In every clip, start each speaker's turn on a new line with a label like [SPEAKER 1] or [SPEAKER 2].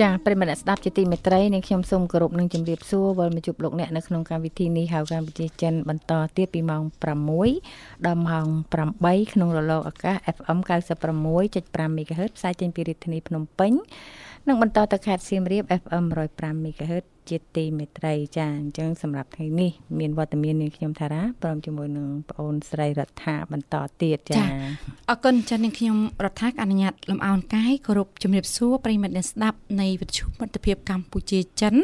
[SPEAKER 1] ចាប្រិមត្តស្ដាប់ជាទីមេត្រីនាងខ្ញុំសូមគោរពនឹងជម្រាបសួរវិលមកជួបលោកអ្នកនៅក្នុងកម្មវិធីនេះហៅកម្ពុជាចិនបន្តទៀតពីម៉ោង6ដល់ម៉ោង8ក្នុងរលកអាកាស FM 96.5 MHz ផ្សាយចេញពីរាជធានីភ្នំពេញនិងបន្តទៅខេត្តសៀមរាប FM 105 MHz ជាទីមេត្រីចាអញ្ចឹងសម្រាប់ថ្ងៃនេះមានវត្តមាននាងខ្ញុំថារាព្រមជាមួយនឹងប្អូនស្រីរដ្ឋាបន្តទៀតចា
[SPEAKER 2] អរគុណចានាងខ្ញុំរដ្ឋាអនុញ្ញាតលំអោនកាយគោរពជំរាបសួរប្រិមិត្តអ្នកស្ដាប់នៃវិទ្យុមិត្តភាពកម្ពុជាចិន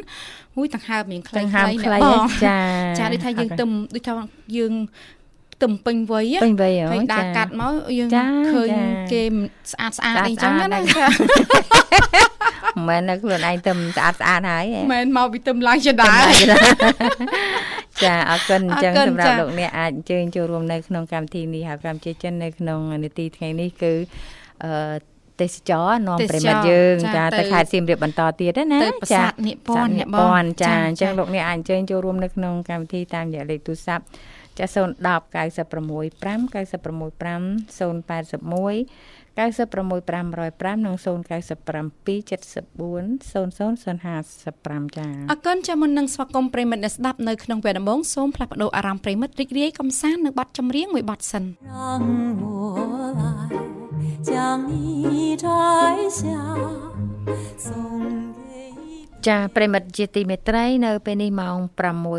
[SPEAKER 2] មួយដង្ហើមមានខ្លីៗ
[SPEAKER 1] អ្នកបងចា
[SPEAKER 2] ចាដូចថាយើងទៅដូចថាយើងទំពេញវ័យ
[SPEAKER 1] ពេញវ័យ
[SPEAKER 2] ហើយដើរកាត់មកយើងឃើញគេស្អាតស្អាតអីចឹងណាចា
[SPEAKER 1] មិនមែនខ្លួនឯងទៅស្អាតស្អាតហើយ
[SPEAKER 2] មិនមកពីទៅឡើងជាដែរ
[SPEAKER 1] ចាអរគុណអញ្ចឹងសម្រាប់លោកអ្នកអាចអញ្ជើញចូលរួមនៅក្នុងកម្មវិធីនេះហើយកម្មជាចិននៅក្នុងនីតិថ្ងៃនេះគឺអឺទេសចរនាំប្រិមិត្តយើងចាទៅខេត្តសៀមរាបបន្តទៀតណា
[SPEAKER 2] ចានិពន្ធ
[SPEAKER 1] និពន្ធចាអញ្ចឹងលោកអ្នកអាចអញ្ជើញចូលរួមនៅក្នុងកម្មវិធីតាមរយៈលេខទូរស័ព្ទចា010 965 965 081 96505និង0977400055ចា
[SPEAKER 2] អរគុណចាំមុននឹងស្វាគមន៍ប្រិមិត្តអ្នកស្ដាប់នៅក្នុងវគ្គដំបូងសូមផ្លាស់ប្ដូរអារម្មណ៍ប្រិមិត្តរីករាយកំសាន្តនៅបទចម្រៀងមួយបទសិន将你摘下送
[SPEAKER 1] ចាប្រិមិត្តជាទីមេត្រីនៅពេលនេះម៉ោង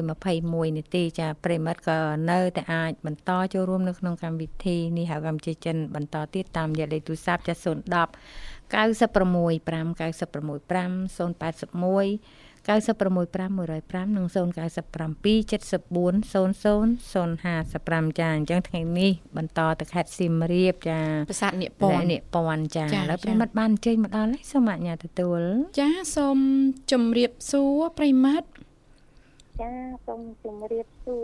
[SPEAKER 1] 6:21នាទីចាប្រិមិត្តក៏នៅតែអាចបន្តចូលរួមនៅក្នុងកម្មវិធីនេះហៅកម្ពុជាចិនបន្តទៀតតាមរយៈលេខទូរស័ព្ទចា010 965 965 081 0965 105និង0977400055ចាអញ្ចឹងថ្ងៃនេះបន្តទៅខេត្តសៀមរាបចា
[SPEAKER 2] ប្រាសាទនិពន្ធ
[SPEAKER 1] និពន្ធចាឥឡូវប្រិមត្តបានអញ្ជើញមកដល់ហើយសូមអញ្ញាតទទួល
[SPEAKER 2] ចាសូមជម្រាបសួរប្រិមត្ត
[SPEAKER 3] ចាសូមជម្រាបសួរ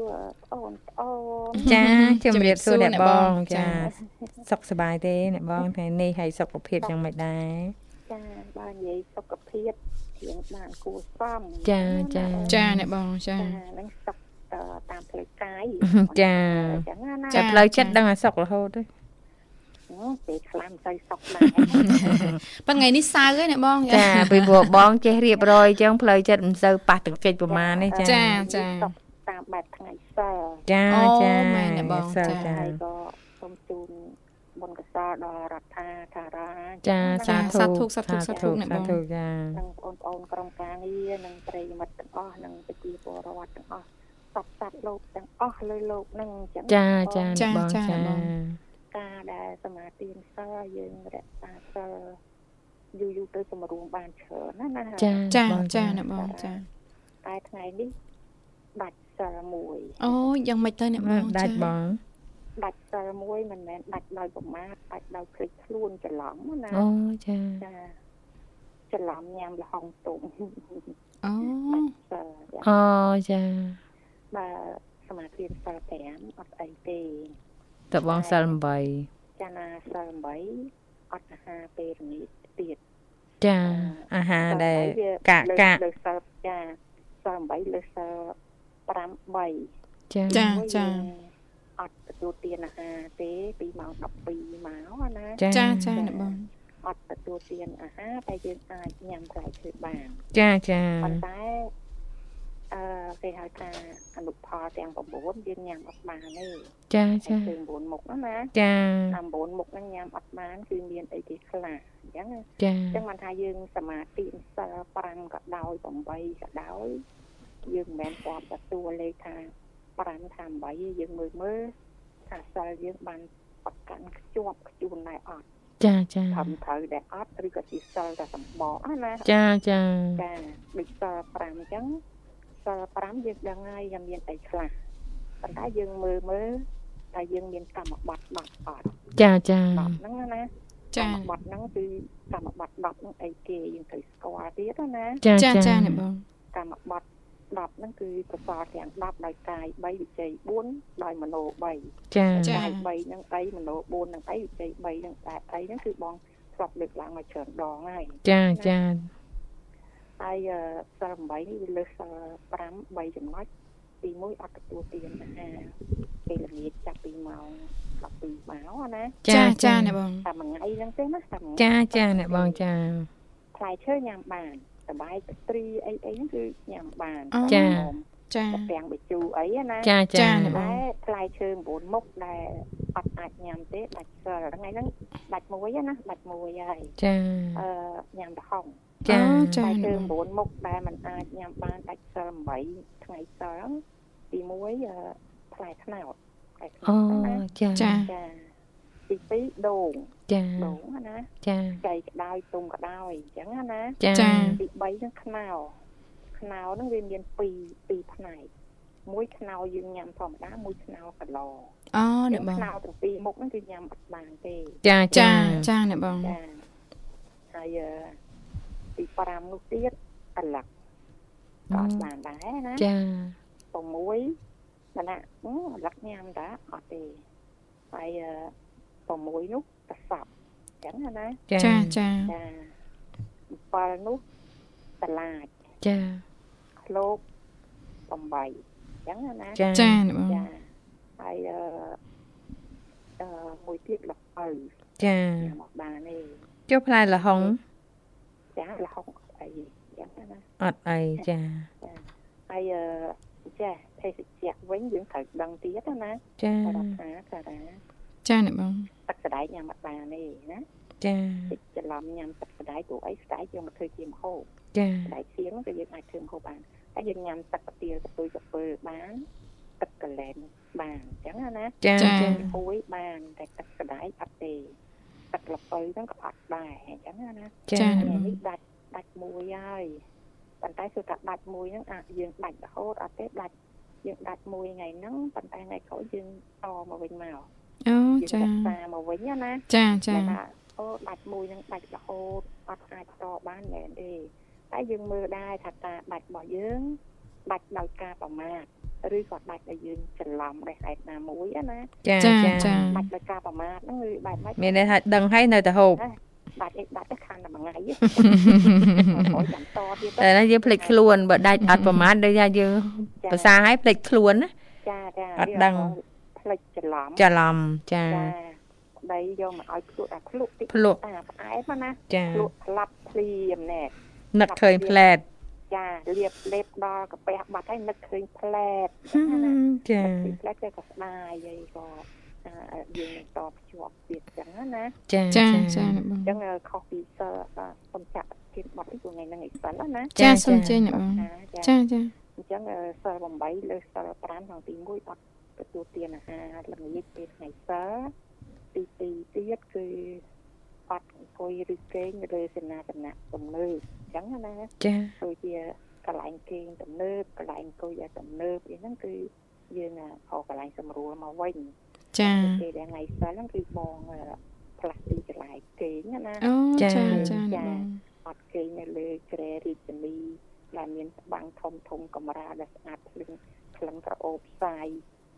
[SPEAKER 3] បងប្អូន
[SPEAKER 1] ចាជម្រាបសួរអ្នកបងចាសុខសប្បាយទេអ្នកបងថ្ងៃនេះហើយសុខភាពយ៉ាងម៉េចដែរ
[SPEAKER 3] ចាបើនិយាយសុខភាព រៀងបានគួរសម
[SPEAKER 1] ចាចា
[SPEAKER 2] ចាអ្នកបងចា
[SPEAKER 3] នឹងសុខតាមផ្លូវកាយ
[SPEAKER 1] ចាចាផ្លូវចិត្តដឹងឲ្យសុខរហូតទេ
[SPEAKER 3] ពេលខ្លាំងទៅសុកដែរ
[SPEAKER 2] ប៉ុន្តែថ្ងៃនេះសៅហើយអ្នកបង
[SPEAKER 1] ចាពីព្រោះបងចេះរៀបរយអញ្ចឹងផ្លូវចិត្តមិនសូវប៉ះទង្គិចប្រមាណទេ
[SPEAKER 2] ចាចាចា
[SPEAKER 3] តាមបែបថ្ងៃសិល
[SPEAKER 1] ចាចា
[SPEAKER 2] មែនអ្នកបងចា
[SPEAKER 3] ក៏សូមជូន បុណ្យកសលដល់រដ្ឋាធារា
[SPEAKER 1] ចាសា
[SPEAKER 2] ធុសាធុសាធុសាធុអ្នកបង
[SPEAKER 1] ចា
[SPEAKER 3] និងបងប្អូនក្រុមការងារនិងប្រិយមិត្តទាំងអស់និងប្រជាពលរដ្ឋទាំងអស់សពសត្វលោកទាំងអស់លើលោកនឹងអញ្ចឹង
[SPEAKER 1] ចាចាបងចា
[SPEAKER 3] ការដែលសមាធិសិលយើងរក្សាសិលយូរយូរទៅសម្រួមបានច្រើនណាណា
[SPEAKER 1] ចា
[SPEAKER 2] ចាចាអ្នកបងចា
[SPEAKER 3] តែថ្ងៃនេះដាច់សិលមួយ
[SPEAKER 2] អូយ៉ាងម៉េចទៅអ្នកបង
[SPEAKER 1] ដាច់បង
[SPEAKER 3] ដាច់សិលមួយមិនមែនដាច់ដោយប្រមាថដាច់ដោយភ្លេចខ្លួនច្រឡំណា
[SPEAKER 1] អូចា
[SPEAKER 3] ចាច្រឡំញ៉ាំលហុងទុំ
[SPEAKER 2] អូ
[SPEAKER 1] អូចា
[SPEAKER 3] បាទសមាធិសិល5អត់អីទេ
[SPEAKER 1] តបងសិល
[SPEAKER 3] 8ចាណាសិល8អត់អាហារពេលរនេះទៀត
[SPEAKER 1] ចាអាហារដែលកាកកាក
[SPEAKER 3] លើសិលចាសិល8លើសិល5 3
[SPEAKER 1] ចា
[SPEAKER 2] ចាចា
[SPEAKER 3] អត់ទទួលទានអាហារទេពីម៉ោង12មកណា
[SPEAKER 2] ចាចាអ្នកបង
[SPEAKER 3] អត់ទទួលទានអាហារតែយើងអាចញ៉ាំផ្លែឈើបាន
[SPEAKER 1] ចាចា
[SPEAKER 3] ប៉ុន្តែអឺគេហៅថាអនុផលទាំង9យើងញ៉ាំអត់បានទេ
[SPEAKER 1] ចាចា
[SPEAKER 3] គឺ9មុខណា
[SPEAKER 1] ចា
[SPEAKER 3] 9មុខហ្នឹងញ៉ាំអត់បានគឺមានអីគេខ្លះអញ្ចឹង
[SPEAKER 1] ចាអ
[SPEAKER 3] ញ្ចឹងមិនថាយើងសមាធិសិល5ក៏ដោយ8ក៏ដោយយើងមិនមែនគាត់ទទួលលេខថា 5ថា8យើងមើលមើលថាសិលយើងបានប្រកាន់ខ្ជាប់ខ្ជួនដែរអត់
[SPEAKER 1] ចាចា
[SPEAKER 3] ធំត្រូវដែរអត់ឬក៏ទីសិលតែសម្បកណា
[SPEAKER 1] ចាចា
[SPEAKER 3] ចាដូចសិល5អញ្ចឹងសិល5យើងដឹងហើយថាមានអីខ្លះប៉ុន្តែយើងមើលមើលតែយើងមានកម្មបត្តិ10អត់
[SPEAKER 1] ចាចា
[SPEAKER 3] 10ហ្នឹងណាចាកម្មបត្តិហ្នឹងគឺកម្មបត្តិ10ហ្នឹងអីគេយើងត្រូវស្គាល់ទៀតណា
[SPEAKER 2] ចាចាអ្នកបង
[SPEAKER 3] ចកម្មបត្តិ 10ហ្នឹងគឺកសលទាំង10ដោយកាយ3វិជ័យ4ដោយមโน3
[SPEAKER 1] ចា
[SPEAKER 2] ចា
[SPEAKER 3] កាយ3ហ្នឹងអីមโน4ហ្នឹងអីវិជ័យ3ហ្នឹងតែអីហ្នឹងគឺបងធ្លាប់លើកឡើងមកច្រើនដងហើយ
[SPEAKER 1] ចាចា
[SPEAKER 3] ហើយអឺសិល8នេះវាលើសសិល5 3ចំណុចទី1អត់ទទួលទានអាហារពេលល្ងាចចាប់ពីម៉ោង12ម៉ោងណា
[SPEAKER 2] ចាចាអ្នកបង
[SPEAKER 3] តែមួយថ្ងៃហ្នឹងទេណាតែមួយ
[SPEAKER 1] ចាចាអ្នកបងចា
[SPEAKER 3] ផ្លែឈើញ៉ាំបាន សបាយស្ត្រីអីអីហ្នឹងគឺញ៉ាំបាន
[SPEAKER 1] ចា
[SPEAKER 2] ចា
[SPEAKER 3] តែទាំងបជូរអីណា
[SPEAKER 1] ចា
[SPEAKER 2] ចា
[SPEAKER 1] ចា
[SPEAKER 2] អ្នកបង
[SPEAKER 3] តែផ្លែឈើ9មុខដែលអត់អាចញ៉ាំទេដាច់សិលថ្ងៃហ្នឹងដាច់មួយណាដាច់មួយហើយ
[SPEAKER 1] ចា
[SPEAKER 3] អឺញ៉ាំប្រហុង
[SPEAKER 1] ចា
[SPEAKER 2] អូចា
[SPEAKER 3] ផ្លែឈើ
[SPEAKER 2] អ្នកបង
[SPEAKER 3] 9មុខដែលมันអាចញ៉ាំបានដាច់សិល8ថ្ងៃសិលទី1អឺផ្លែត្នោតផ្លែត្នោ
[SPEAKER 1] អូ
[SPEAKER 3] តណា
[SPEAKER 1] ចា
[SPEAKER 2] ចា
[SPEAKER 3] ចា ទី2ដូង
[SPEAKER 1] ចា
[SPEAKER 3] ដូងណា
[SPEAKER 1] ចា
[SPEAKER 3] ចៃក្តោយទុំក្តោយអញ្ចឹងណា
[SPEAKER 1] ចា
[SPEAKER 2] ចា
[SPEAKER 3] ទី3ហ្នឹងខ្នោខ្នោហ្នឹងវាមាន2 2ផ្នែកមួយខ្នោយើងញ៉ាំធម្មតាមួយខ្នោកឡ
[SPEAKER 2] អូអ្នកបង
[SPEAKER 3] ខ្នោទាំងពីរមុខហ្នឹងគឺញ៉ាំអត់បានទេ
[SPEAKER 1] ចា
[SPEAKER 2] ចា
[SPEAKER 1] ចា
[SPEAKER 2] ចាអ្នកបង
[SPEAKER 3] ចាហើយអឺទី5នោះទៀតអាឡឹកក៏អត់បានដែរណា
[SPEAKER 1] ចា
[SPEAKER 3] 6បណ្ណាអឺអាឡឹកញ៉ាំតាអត់ទេហើយអឺ 6នោះកសបអញ្ចឹងណា
[SPEAKER 2] ចាចា
[SPEAKER 3] ចា7នោះតឡាច
[SPEAKER 1] ចា
[SPEAKER 3] ឃ្លោក8អញ្ចឹងណា
[SPEAKER 1] ចា
[SPEAKER 2] ចាអ្នកបង
[SPEAKER 3] ចាហើយអឺអឺមួយទៀតលពៅ
[SPEAKER 1] ចា
[SPEAKER 3] ញ៉ាំអត់បានទេ
[SPEAKER 1] ចុះផ្លែល្ហុង
[SPEAKER 3] ចាលហុកអីអញ្ចឹងណា
[SPEAKER 1] អត់អីចា
[SPEAKER 3] ហើយអឺចាភេសជ្ជៈវិញយើងត្រូវដឹងទៀតណា
[SPEAKER 1] ចា
[SPEAKER 3] រដ្ឋាសារ៉ា
[SPEAKER 2] ចាអ្នកបង
[SPEAKER 3] ទឹកស្ដែកញ៉ាំអត់បានទេណា
[SPEAKER 1] ចា
[SPEAKER 3] តិចច្រឡំញ៉ាំទឹកស្ដែកព្រោះអីស្ដែកយើងមកធ្វើជាម្ហូប
[SPEAKER 1] ចា
[SPEAKER 3] ស្ដែកសៀងក៏យើងអាចធ្វើម្ហូបបានហើយយើងញ៉ាំទឹកកាទៀលកពុយកពើបានទឹកកលែនបានអញ្ចឹងណា
[SPEAKER 1] ចាចា
[SPEAKER 3] ពួយបានតែទឹកស្ដែកអត់ទេទឹកលពៅហ្នឹងក៏អត់ដែរអញ្ចឹងណា
[SPEAKER 1] ចា
[SPEAKER 3] ថ្ងៃនេះដាច់ដាច់មួយហើយប៉ុន្តែគឺថាដាច់មួយហ្នឹងអាចយើងដាច់រហូតអត់ទេដាច់យើងដាច់មួយថ្ងៃហ្នឹងប៉ុន្តែថ្ងៃក្រោយយើងតមកវិញមក
[SPEAKER 2] អូ
[SPEAKER 3] យើង
[SPEAKER 2] ចា
[SPEAKER 3] រក្សាមកវិញណា
[SPEAKER 2] ចាចា
[SPEAKER 3] តែថាអូដាច់មួយហ្នឹងដាច់រហូតអត់អាចតបានមែនទេតែយើងមើលដែរថាការដាច់របស់យើងដាច់ដោយការប្រមាថឬក៏ដាច់ដោយយើងច្រឡំដោយហេតុណាមួយណា
[SPEAKER 1] ចា
[SPEAKER 2] ចា
[SPEAKER 1] ចា
[SPEAKER 2] ចា
[SPEAKER 3] ដាច់ដោយការប្រមាថហ្នឹងគឺបែបម៉េច
[SPEAKER 1] មានន័យថាដឹងហើយនៅតែហូប
[SPEAKER 3] ដាច់អីដាច់ទៅខាងតែមួយថ្ងៃអូយចាំតទៀត
[SPEAKER 1] តែណាយើងភ្លេចខ្លួនបើដាច់អត់ប្រមាណដូចថាយើងភាសាឲ្យភ្លេចខ្លួនណា
[SPEAKER 3] ចាចា
[SPEAKER 1] អត់ដឹង
[SPEAKER 3] ផ្លេចច្រឡំ
[SPEAKER 1] ច្រឡំចា
[SPEAKER 3] ចាប្តីយកមកឲ្យភ្លក់អាភ្លក់តិច
[SPEAKER 1] ភ្លក់
[SPEAKER 3] អាផ្អែមណា
[SPEAKER 1] ចា
[SPEAKER 3] ភ្លក់ផ្លាប់ភ្លៀមណែ
[SPEAKER 1] នឹកឃើញផ្លែត
[SPEAKER 3] ចាលាបលេបដល់កាពះបាត់ហើយនឹកឃើញផ្លែត
[SPEAKER 1] ចា
[SPEAKER 3] ពីផ្លែតទៅក៏ស្ដាយហើយក៏អាយើងនឹងតភ្ជាប់ទៀតចឹងណា
[SPEAKER 1] ចា
[SPEAKER 2] ចាចាអ្នកបង
[SPEAKER 3] អញ្ចឹងខុសពីសិលសំចាក់ទៀតបាត់ពីថ្ងៃហ្នឹងឯសិលណា
[SPEAKER 2] ចាសូមជើញអ្នកបង
[SPEAKER 3] ចា
[SPEAKER 2] ចាចា
[SPEAKER 3] អញ្ចឹងសិល8លើសិល5ក្នុងទី1អត់ ទទួលទានអាហារល្ងាចពេលថ្ងៃសិលទី2ទៀតគឺអត់អង្គុយឬគេងលើសេនាសនៈទំនើបអញ្ចឹងណា
[SPEAKER 1] ចា
[SPEAKER 3] ដូចជាកន្លែងគេងទំនើបកន្លែងអង្គុយឲ្យទំនើបអីហ្នឹងគឺយើងអោកន្លែងសម្រួលមកវិញ
[SPEAKER 2] ចា
[SPEAKER 3] ពេលដែលថ្ងៃសិលហ្នឹងគឺបងផ្លាស់ទីកន្លែងគេងណា
[SPEAKER 2] អូចាចាអ្នកបង
[SPEAKER 3] អត់គេងនៅលើជ្រែរាជធានីដែលមានស្បាំងធំធំកម្រាលដែលស្អាតភ្លឹងក្លិនក្រអូបផ្សាយ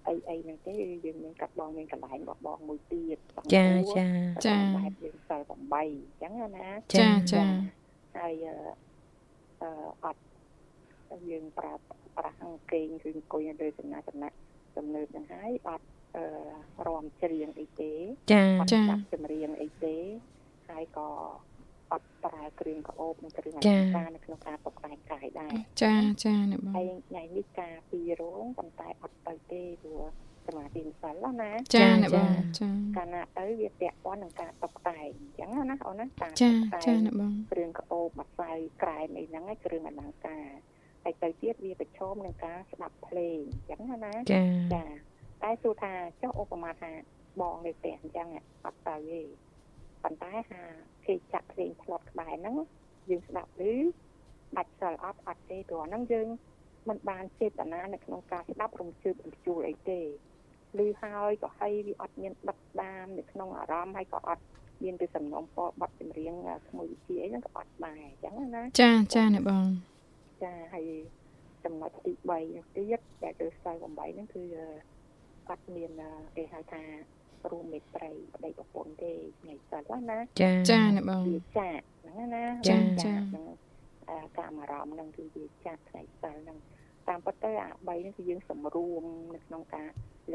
[SPEAKER 3] អីអីហ្នឹងទេយើងមានកាត់បងមានកន្លែងរបស់បងមួយទៀត
[SPEAKER 1] ចាចា
[SPEAKER 2] ចា
[SPEAKER 3] បែបយើងសិល8អញ្ចឹងណា
[SPEAKER 2] ចាចា
[SPEAKER 3] ហើយអឺអឺអត់យើងប្រើប្រាស់អង្គេងគឺអង្គុយនៅលើសំណាក់សំណាក់ទំនើបហ្នឹងហើយអត់អឺរំច្រៀងអីទេ
[SPEAKER 1] ចា
[SPEAKER 3] អត់ដាក់ចម្រៀងអីទេហើយក៏ អត់ប្រើគ្រឿងក្អូបនិងគ្រឿងអលង្ការនៅក្នុងការតុបតែងកាយដែរ
[SPEAKER 2] ចាចាអ្នកបង
[SPEAKER 3] ហើយថ្ងៃនេះការពីរោងប៉ុន្តែអត់ទៅទេព្រោះសមាធិសិលណា
[SPEAKER 2] ចាអ្នកបងចា
[SPEAKER 3] កាលណាទៅវាពាក់ព័ន្ធនឹងការតុបតែងអញ្ចឹងណាអូនណាការ
[SPEAKER 2] ចា
[SPEAKER 3] តុបតែង
[SPEAKER 2] ចាអ្នកបង
[SPEAKER 3] គ្រឿងក្អូបម្សៅក្រែមអីហ្នឹងឯងគ្រឿងអលង្ការហើយទៅទៀតវាប្រឈមនឹងការស្ដាប់ភ្លេងអញ្ចឹងណា
[SPEAKER 1] ចា
[SPEAKER 3] ចាតែសួរថាចុះឧបមាថាបងនៅផ្ទះអញ្ចឹងអត់ទៅទេ ប៉ុន្តែថាគេចាក់ភ្លេងផ្លត់ក្បែរហ្នឹងយើងស្ដាប់ឬបាច់សិលអត់អត់ទេព្រោះហ្នឹងយើងមិនបានចេតនានៅក្នុងការស្ដាប់រំជើបរំជួលអីទេឬហើយក៏ហើយវាអត់មានដឹកដាមនៅក្នុងអារម្មណ៍ហើយក៏អត់មានពីសំណុំពរបတ်ចម្រៀងក្មួយវិជាអីហ្នឹងក៏អត់ដែរអញ្ចឹងណា
[SPEAKER 2] ចាចាអ្នកបង
[SPEAKER 3] ចចាហើយចំណុចទី3នោះទៀតដែលគឺខ្សែ8ហ្នឹងគឺអត់មានគេហៅថា រួមមេត្រីប្តីប្រពន្ធទេថ្ងៃសិលណា
[SPEAKER 1] ចា
[SPEAKER 2] ចាអ្នកបង
[SPEAKER 3] វាចាក់ហ្នឹងណា
[SPEAKER 2] ចាចា
[SPEAKER 3] ហ្នឹងកាមអារម្មណ៍ហ្នឹងគឺវាចាក់ថ្ងៃសិលហ្នឹងតាមពិតទៅអា3ហ្នឹងគឺយើងសម្រួមនៅក្នុងការ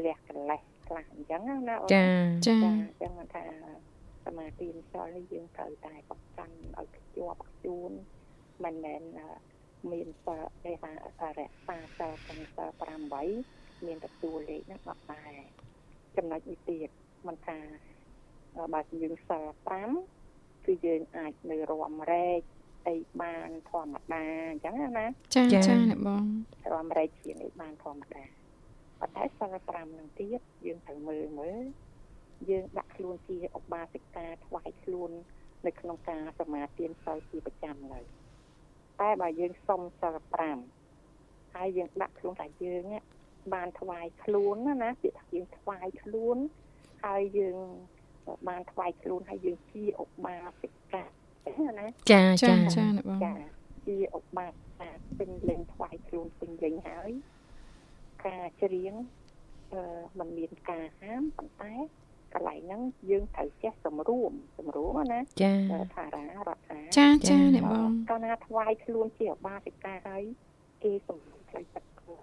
[SPEAKER 3] លះកលេសខ្លះអញ្ចឹងណាអូន
[SPEAKER 1] ចា
[SPEAKER 2] ចា
[SPEAKER 3] ចាអញ្ចឹងមិនថាសមាធិសិលនេះយើងត្រូវតែប្រកាន់ឲ្យខ្ជាប់ខ្ជួនមិនមែនអឺមានសិលគេថារក្សាសិលទាំងសិល8មានទទួលលេខហ្នឹងអត់ដែរ ចំណុចនេះទៀតមិនថាអឺបើយើងសិល5គឺយើងអាចនៅរំរែកអីបានធម្មតាអញ្ចឹងណា
[SPEAKER 2] ចា
[SPEAKER 1] ចា
[SPEAKER 2] ចាអ្នកបង
[SPEAKER 3] រំរែកជាងអីបានធម្មតាប៉ុន្តែសិល5នឹងទៀតយើងត្រូវមើលមើលយើងដាក់ខ្លួនជាឧបាសិកាថ្វាយខ្លួននៅក្នុងការសមាទានសិលជាប្រចាំឡើយតែបើយើងសុំសិល5ហើយយើងដាក់ខ្លួនថាយើងហ្នឹង បានថ្វាយខ្លួនណាណាពាក្យថាយើងថ្វាយខ្លួនហើយយើងបានថ្វាយខ្លួនហើយយើងជាឧបាសិកាណា
[SPEAKER 1] ចា
[SPEAKER 2] ចា
[SPEAKER 1] ចា
[SPEAKER 2] ចាអ្នកបង
[SPEAKER 3] ចាជាឧបាសិកាពេញលេងថ្វាយខ្លួនពេញលេងហើយការច្រៀងអឺมันមានការហាមប៉ុន្តែកន្លែងហ្នឹងយើងត្រូវចេះសម្រួមសម្រួមណា
[SPEAKER 1] ចា
[SPEAKER 3] អឺថារារដ្ឋា
[SPEAKER 2] ចាចាអ្នកបង
[SPEAKER 3] កាលណាថ្វាយខ្លួនជាឧបាសិកាហើយគេសម្រួមផ្លូវចិត្តខ្លួន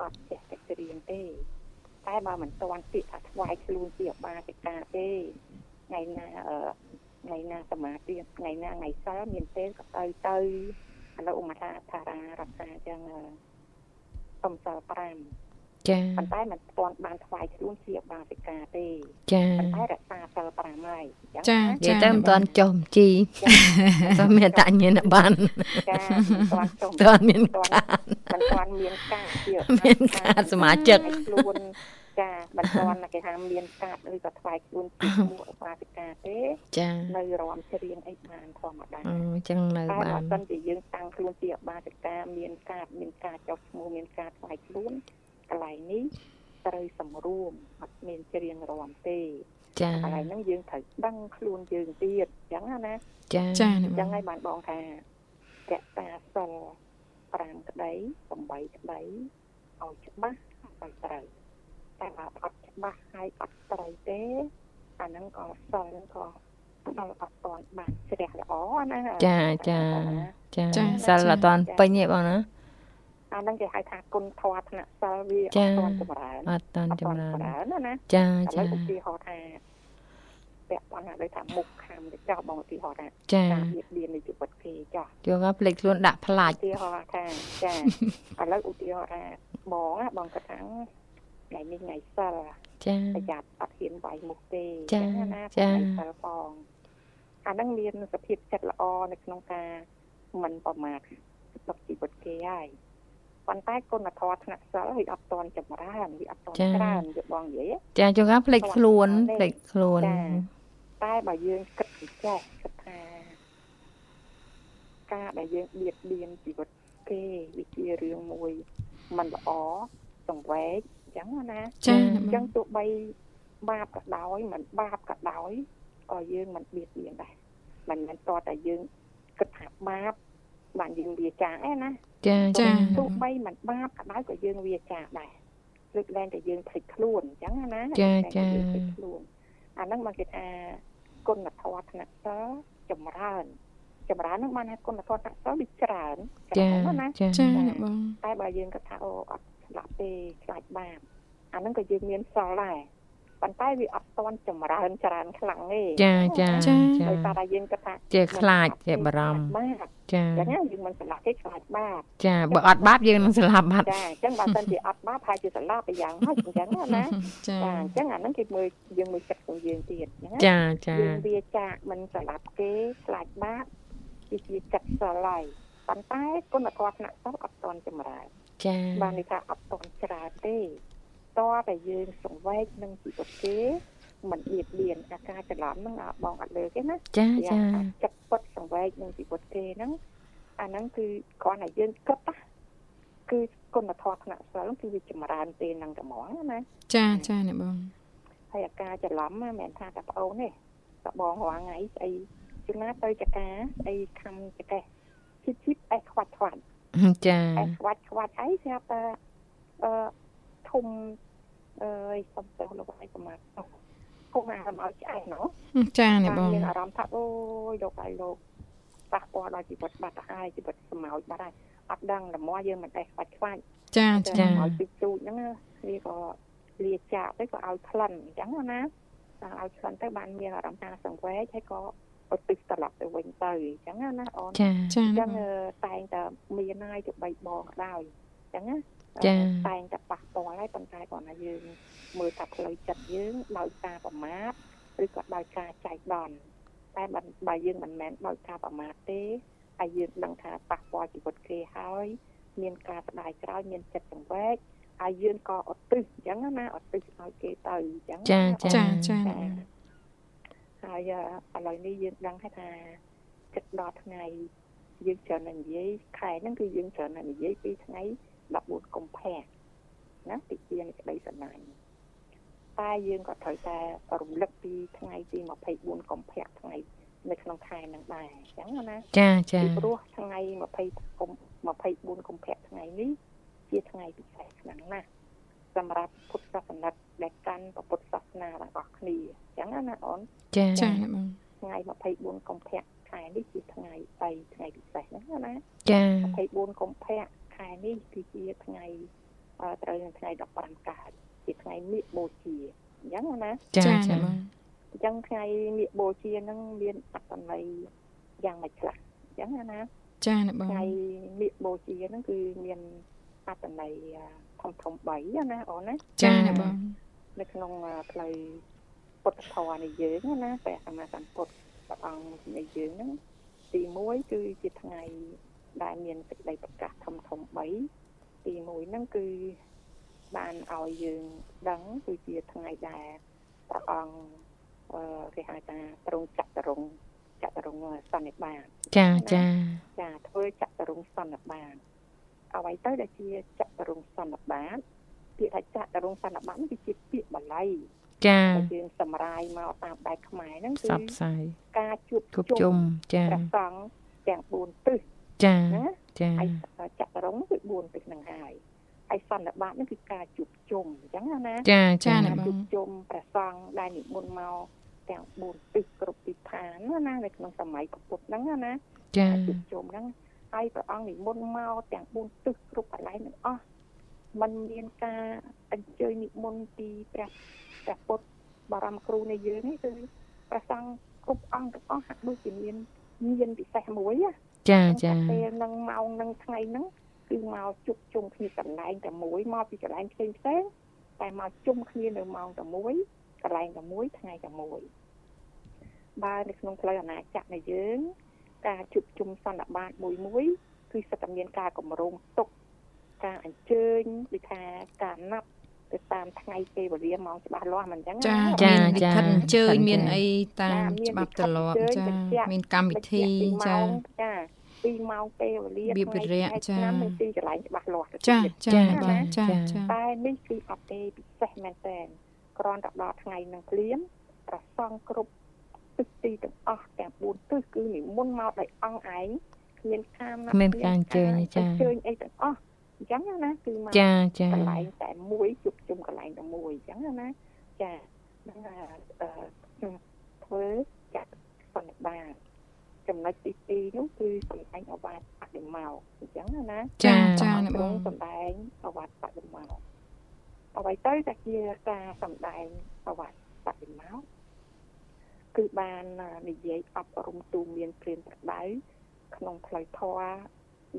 [SPEAKER 3] អត់ចេះតែច្រៀងទេតែបើមិនទាន់ពាក្យថាថ្វាយខ្លួនជាឧបាសិកាទេថ្ងៃណាអឺថ្ងៃណាសមាធិថ្ងៃណាថ្ងៃសិលមានទេក៏ទៅទៅឥឡូវឧមាថាថារារដ្ឋាអញ្ចឹងអឺសុំសិល5
[SPEAKER 1] ចា
[SPEAKER 3] ប៉ុន្តែមិនទាន់បានថ្វាយខ្លួនជាឧបាសិកាទេ
[SPEAKER 1] ចា
[SPEAKER 3] ប៉ុន្តែរក្សាសិល5ហើយអញ្ចឹង
[SPEAKER 2] ចា
[SPEAKER 3] ណា
[SPEAKER 1] និយាយទៅមិនតាន់ចុះបញ្ជីតែមានតញ្ញាណប័ណ្ណ
[SPEAKER 3] ចាមិនទាន់ចុះ
[SPEAKER 1] តាន់មាន
[SPEAKER 3] ទាន់
[SPEAKER 1] កាត
[SPEAKER 3] មិនទាន់មានកាតជា
[SPEAKER 1] មានកាតសមាជិក
[SPEAKER 3] ខ្លួនចាមិនទាន់គេថាមានកាតឬក៏ថ្វាយខ្លួនជាឈ្មោះឧបាសិកាទេ
[SPEAKER 1] ចា
[SPEAKER 3] នៅរំច្រៀងអីបានធម្មតា
[SPEAKER 1] អឺអញ្ចឹងនៅ
[SPEAKER 3] តែ
[SPEAKER 1] បា
[SPEAKER 3] បើ
[SPEAKER 1] ន
[SPEAKER 3] សិនជាយើងតាំងខ្លួនជាឧបាសិកាមានកាតមានការចុះឈ្មោះមានការថ្វាយខ្លួន កន្លែងនេះត្រូវសម្រួមអត់មានច្រៀងរំទេ
[SPEAKER 1] ចា
[SPEAKER 3] កន្លែងហ្នឹងយើងត្រូវដឹងខ្លួនយើងទៀតអញ្ចឹងណា
[SPEAKER 1] ចា
[SPEAKER 2] ចាអ្នក
[SPEAKER 3] អញ្បចឹ
[SPEAKER 2] ង
[SPEAKER 3] ងហើយបានបងថាកតាសិល5ក្តី8ក្តីឲ្យច្បាស់ឲ្យត្រូវតែបើអត់ច្បាស់ហើយអត់ត្រូវទេអាហ្នឹងក៏សិលហ្នឹងក៏សិលអត់តាន់បានជ្រះល្អណា
[SPEAKER 1] ចាចាចាសិលអត់តាន់ពេញទេបងណា
[SPEAKER 3] អាហ្នឹងគេហៅថាគុណធម៌ថ្នាក់សិលវាអ
[SPEAKER 1] ចា
[SPEAKER 3] ត់តាន់ចម្រើន
[SPEAKER 1] អត់តាន់
[SPEAKER 3] អត់តា
[SPEAKER 1] ចម្ន់រើន
[SPEAKER 3] ចម្រើនណាណា
[SPEAKER 1] ចា
[SPEAKER 3] ឥឡូ
[SPEAKER 1] ចា
[SPEAKER 3] វឧទាហរណ៍ថាពាក់ព័ន្ធនឹងដូចថាមុខខំទៅចោះបងឧទាហរណ៍ថា
[SPEAKER 1] ចា
[SPEAKER 3] ការបៀតបៀននៃជីវិតគេចោះ
[SPEAKER 1] ជួនកាលភ្លេចខ្លួនដាក់ផ្លាច់
[SPEAKER 3] ឧទាហរណ៍ថាចាឥឡូវឧទាហរណ៍ថាបងណាបងគាត់ថាថ្ងៃនេះថ្ងៃសិល
[SPEAKER 1] ចា
[SPEAKER 3] ប្រយ័ត្នអត់ហ៊ានវាយមុខទេ
[SPEAKER 1] ចា
[SPEAKER 3] អញ្ចឹងណា
[SPEAKER 1] ចា
[SPEAKER 3] ថ្ងៃសិលផងអាហ្នឹងមានសភាពចិត្តល្អនៅក្នុងការមិនប្រមាថទុកជីវិតគេហើយ ប៉ុន្តែគុណធម៌ថ្នាក់សិលវាអត់តន់ចម្រើនវាអត់តន់ច្រើនយកបងនិយាយ
[SPEAKER 1] ចាជួនកាលភ្លេចខ្លួនភ្លេចខ្លួន
[SPEAKER 3] ចាតែបើយើងគិតពិចេះគិតថាការដែលយើងបៀតបៀនជីវិតគេវាជារឿងមួយមិនល្អសង្វេគអញ្ចឹងណា
[SPEAKER 2] ចា
[SPEAKER 3] អ
[SPEAKER 2] អ្នក
[SPEAKER 3] ញ្បចឹ
[SPEAKER 2] ង
[SPEAKER 3] ងទោះបីបាបក៏ដោយមិនបាបក៏ដោយក៏យើងមិនបៀតបៀនដែរមិនមែនតតែយើងគិតថាបាប បានយើងវាចាឯណា
[SPEAKER 1] ចា
[SPEAKER 2] ចា
[SPEAKER 1] ចា
[SPEAKER 3] ទោះបីមិនបាបក៏ដោយក៏យើងវាចាដែរលើកលែងតែយើងភ្លេចខ្លួនអញ្ចឹងណា
[SPEAKER 1] ចា
[SPEAKER 3] លើកលែងតែ
[SPEAKER 1] ចា
[SPEAKER 3] យើងភ្លេចខ្លួនអាហ្នឹងមកគេថាគុណធម៌ថ្នាក់សិលចម្រើន ចម្រើនហ្នឹងបានថាគុណធម៌ថ្នាក់សិលវាច្រើនច្ចារើនណាស់ណា
[SPEAKER 1] ចា
[SPEAKER 2] ចាអ្នកបង
[SPEAKER 3] តែបើយើងគិតថាអូអត់ស្លាប់ទេខ្លាចបាបអាហ្នឹងក៏យើងមានសិលដែរ ប៉ុន្តែវាអត់តន់ចម្រើនច្រើនខ្លាំងទេ
[SPEAKER 1] ចាចា
[SPEAKER 2] ចា
[SPEAKER 3] ដោយសារតែយើងគិតថា
[SPEAKER 1] ជាខ្លាចជាបារម្ភចា
[SPEAKER 3] អញ្ចឹងយើងមិនស្លាប់ទេខ្លាចបាប
[SPEAKER 1] ចាបើអត់បាបយើងនឹងស្លាប់បាត់
[SPEAKER 3] ចាអញ្ចឹងបើមិនជាអត់បាបហើយជាស្លាប់ទៅយ៉ាងម៉េចអញ្ចឹងណា
[SPEAKER 2] ចា
[SPEAKER 3] អញ្ចឹងអាហ្នឹងគេមើលយើងមើលចិត្តរបស់យើងទៀតចា
[SPEAKER 1] ចា
[SPEAKER 3] យើងវាចាកមិនស្លាប់គេខ្លាចបាបគឺជាចិត្តស្រឡាញ់ប៉ុន្តែគុណធម៌ថ្នាក់សោះអត់តន់ចម្រើន
[SPEAKER 1] ចា
[SPEAKER 3] បានន័យថាអត់តន់ច្រើនទេ តើតែយើងសង្វេគនឹងជីវិតគេមិនបៀតបៀនអាការច្រឡំហ្នឹងអាបងអត់លើកទេណា
[SPEAKER 1] ចា
[SPEAKER 3] វា
[SPEAKER 1] ចា
[SPEAKER 3] ថាចិត្តពិតសង្វេគនឹងជីវិតគេហ្នឹងអាហ្នឹងគឺគ្រាន់តែយើងគិតណាគឺគុណធម៌ថ្នាក់សិលគឺវាចម្រើនពេលហ្នឹងតែហ្មងណា
[SPEAKER 2] ចាចាអ្នកបង
[SPEAKER 3] ហើយអាការច្រឡំណាមិនមែនថាតែប្អូនទេតែបងរាល់ថ្ងៃស្អីជិះណាទៅចកាស្អីខំចកេះជីជីបអេខ្វាត់ខ្វាត់
[SPEAKER 1] ចា
[SPEAKER 3] តែខ្វាច់ខ្វាច់អីស្រាប់តែអឺធំ អើយសុំទោសលោកឯងប្រមាថគុំអារម្មណ៍ឲ្យឆ្អែតណោះ
[SPEAKER 2] ចាអ្នកបង
[SPEAKER 3] មានអារម្មណ៍ថាអូយលោកឯងលោកប៉ះពាល់ដល់ជីវិតបាត់ទៅហើយជីវិតសម្ោចបាត់ហើយអត់ដឹងល្មមយើងមិនដែរខ្វាច់ខ្វាច់
[SPEAKER 2] ចា
[SPEAKER 3] តែ
[SPEAKER 2] ចា
[SPEAKER 3] ឲ្យពីទូចហ្នឹងណាវាក៏លាចាកទៅក៏ឲ្យក្លិនអញ្ចឹងណាតែឲ្យក្លិនទៅបានមានអារម្មណ៍ថាសង្វេគហើយក៏ឧទ្ទិសត្រឡប់ទៅវិញទៅអញ្ចឹងណាអូន
[SPEAKER 1] ចា
[SPEAKER 2] ចា
[SPEAKER 3] អញ្អ្ន
[SPEAKER 2] ក
[SPEAKER 3] ចឹង
[SPEAKER 2] បង
[SPEAKER 3] អឺតែងតែមានហើយទៅបីបងក៏ដោយអញ្ចឹងណា
[SPEAKER 1] ចា៎
[SPEAKER 3] តែងតែប៉ះពាល់ហើយប៉ុន្តែគាត់ថាយើងមើលថាផ្លូវចិត្តយើងដោយការប្រមាថឬក៏ដោយការចែកដន់តែបើបើយើងមិនមែនដោយការប្រមាថទេហើយយើងដឹងថាប៉ះពាល់ជីវិតគេហើយមានការស្ដាយក្រោយមានចិត្តសង្វេគហើយយើងក៏ឧទ្ទិសអញ្ចឹងណាឧទ្ទិសឲ្យគេទៅអញ្ចឹង
[SPEAKER 1] ចា
[SPEAKER 3] ណា
[SPEAKER 1] ចា
[SPEAKER 2] ចាចា
[SPEAKER 3] ចាហើយអឺឥឡូវនេះយើងដឹងហើយថាចិត្តដល់ថ្ងៃយើងច្រើនតែនិយាយខែហ្នឹងគឺយើងច្រើនតែនិយាយពីថ្ងៃ 14កុម្ភៈណាទីជានៃក្តីស្រឡាញ់តែយើងក៏ត្រូវតែរំលឹកពីថ្ងៃទី24កុម្ភៈថ្ងៃនៅក្នុងខែហ្នឹងដែរអញ្ចឹងណា
[SPEAKER 1] ចាចា
[SPEAKER 3] ពីព្រោះថ្ងៃ20កុម្24កុម្ភៈថ្ងៃនេះជាថ្ងៃពិសេសខ្លាំងណាស់សម្រាប់ពុទ្ធសាសនិកដែលកាន់ព្រះពុទ្ធសាសនាទាំងអស់គ្នាអញ្ចឹងណាអូន
[SPEAKER 1] ចា
[SPEAKER 2] ចាអ្នកបង
[SPEAKER 3] ថ្ងៃ24កុម្ភៈខែនេះជាថ្ងៃ3ថ្ងៃពិសេសហ្នឹងណា
[SPEAKER 1] ចា
[SPEAKER 3] 24កុម្ភៈខែនេះគឺជាថ្ងៃអឺត្រូវនឹងថ្ងៃ15កើតជាថ្ងៃមៀកបូជាអញ្ចឹងណា
[SPEAKER 1] ចា
[SPEAKER 2] ចា
[SPEAKER 1] ចា
[SPEAKER 2] អ្នកបង
[SPEAKER 3] អញ្ចឹងថ្ងៃមៀកបូជាហ្នឹងមានអត្ថន័យយ៉ាងម៉េចខ្លះអញ្ចឹងណា
[SPEAKER 2] ចាអ្នកបង
[SPEAKER 3] ថ្ងៃមៀកបូជាហ្នឹងគឺមានអត្ថន័យធំធំ3ណាអូនណា
[SPEAKER 2] ចាអ្នកបង
[SPEAKER 3] នៅក្នុងផ្លូវពុទ្ធធម៌នៃយើងណាព្រះសម្មាសម្ពុទ្ធព្រះអង្គនៃយើងហ្នឹងទី1គឺជាថ្ងៃដែលមានសេចក្តីប្រកាសធំធំ3ទី1ហ្នឹងគឺបានឲ្យយើងដឹងគឺជាថ្ងៃដែល ព្រះអង្គគេហៅថាទ្រង់ចាត់តរងចាត់តរងសន្និបាត
[SPEAKER 1] ចាចា
[SPEAKER 3] ចាធ្វើចាត់តរងសន្និបាតអ្វីទៅដែលជាចាត់តរងសន្និបាតពាក្យថាចាត់តរងសន្និបាតនេះគឺជាពាក្យបាលី
[SPEAKER 1] ចា
[SPEAKER 3] យើងសម្រាយមកតាមបែបខ្មែរហ្នឹងគឺការជួប
[SPEAKER 1] ជុំចា
[SPEAKER 3] ព្រះសង្ឃទាំង4ទិស
[SPEAKER 1] ចាចា
[SPEAKER 3] ហើយចាត់តរងគឺ4ទិសហ្នឹងហើយ ហើយសន្និបាតនេះគឺការជួបជុំអញ្ចឹងណា
[SPEAKER 1] ចាចា
[SPEAKER 3] ការជួបជុំព្រះសង្ឃដែលនិមន្តមកទាំង4ទិសគ្រប់ទិសឋានណានៅក្នុងសម័យពុទ្ធហ្នឹងណា
[SPEAKER 1] ចា
[SPEAKER 3] ជួបជុំហ្នឹងហើយព្រះអង្គនិមន្តមកទាំង4ទិសគ្រប់កន្លែងទាំងអស់มันមានការអញ្ជើញនិមន្តពីព្រះព្រះពុទ្ធបរមគ្រូនៃយើងនេះគឺព្រះសង្ឃគ្រប់អង្គទាំងអស់ហាក់ដូចជាមានមានពិសេសមួយណា
[SPEAKER 1] ចាចា
[SPEAKER 3] ពេលនឹងម៉ោងនឹងថ្ងៃហ្នឹង គឺមកជុំជុំគ្នាកន្លែងតែមួយមកពីកន្លែងផ្សេងផ្សេងតែមកជុំគ្នានៅម៉ោងតែមួយកន្លែងតែមួយថ្ងៃតែមួយបើនៅក្នុងផ្លូវអាណាចក្រនៃយើង ការជួបជុំសន្និបាតមួយមួយ គឺសិតតែមានការកម្រងទុកការអញ្ជើញដូចថាការណាប់ទៅតាមថ្ងៃពេលវេលាម៉ោងច្បាស់លាស់មិនអញ្ចឹងណា
[SPEAKER 2] ចា
[SPEAKER 1] ចា
[SPEAKER 2] មានលិខិតអញ្ជើញ
[SPEAKER 1] ចា
[SPEAKER 2] មានអីតាម
[SPEAKER 3] ចាមាន
[SPEAKER 2] ច្បាប់
[SPEAKER 3] លិខិ
[SPEAKER 2] ទ
[SPEAKER 3] ត
[SPEAKER 2] លាប់
[SPEAKER 3] អញ្ជើញ
[SPEAKER 2] ចា
[SPEAKER 3] បញ្ជាក់
[SPEAKER 2] មានកម្មវិធី
[SPEAKER 3] បញ្ជា
[SPEAKER 2] ចា
[SPEAKER 3] ក់ពីម៉ោងចា ពីម៉ោងពេលវេលា
[SPEAKER 2] របៀបវិរៈ
[SPEAKER 3] ថ្ងៃ
[SPEAKER 2] ចា
[SPEAKER 3] ឆ្នាំនិងទីកន្លែងច្បាស់លាស់ទៅ
[SPEAKER 2] ចា
[SPEAKER 3] ទៀត
[SPEAKER 2] ចា
[SPEAKER 1] ចា
[SPEAKER 2] អ្នកបងចា
[SPEAKER 1] ចា
[SPEAKER 2] ចា
[SPEAKER 3] តែនេះគឺអត់ទេពិសេសមែនតើគ្រាន់តែដល់ថ្ងៃនឹងភ្លាមប្រសងគ្រប់ទិសទីទាំងអស់ទាំង4ទិសគឺនិមន្តមកដោយអង្គឯងគ្មានការណាត់
[SPEAKER 1] គ្មានការអញ្ជើញទេចា
[SPEAKER 3] អញ្ជើញអីទាំងអស់អញ្ចឹងណាគឺមក
[SPEAKER 1] ចាចា
[SPEAKER 3] កន្លែងតែមួយជុំជុំកន្លែងតែមួយអញ្ចឹងណាចាហ្នឹងហើយអឺខ្ញុំធ្វើចាក់សន្និបាត ចំណុចទី2នោះគឺសម្ដែងអវាទបដិមកអញ្ចឹងណា
[SPEAKER 2] ចា
[SPEAKER 1] ចា
[SPEAKER 2] ចា
[SPEAKER 3] ព្រះ
[SPEAKER 2] អ្នក
[SPEAKER 3] អង្គ
[SPEAKER 2] បង
[SPEAKER 3] សម្ដែងអវាទបដិមកអ្វីទៅតែជាការសម្ដែងអវាទបដិមកគឺបាននិយាយអប់រំទូមានព្រានប្រដៅក្នុងផ្លូវធម៌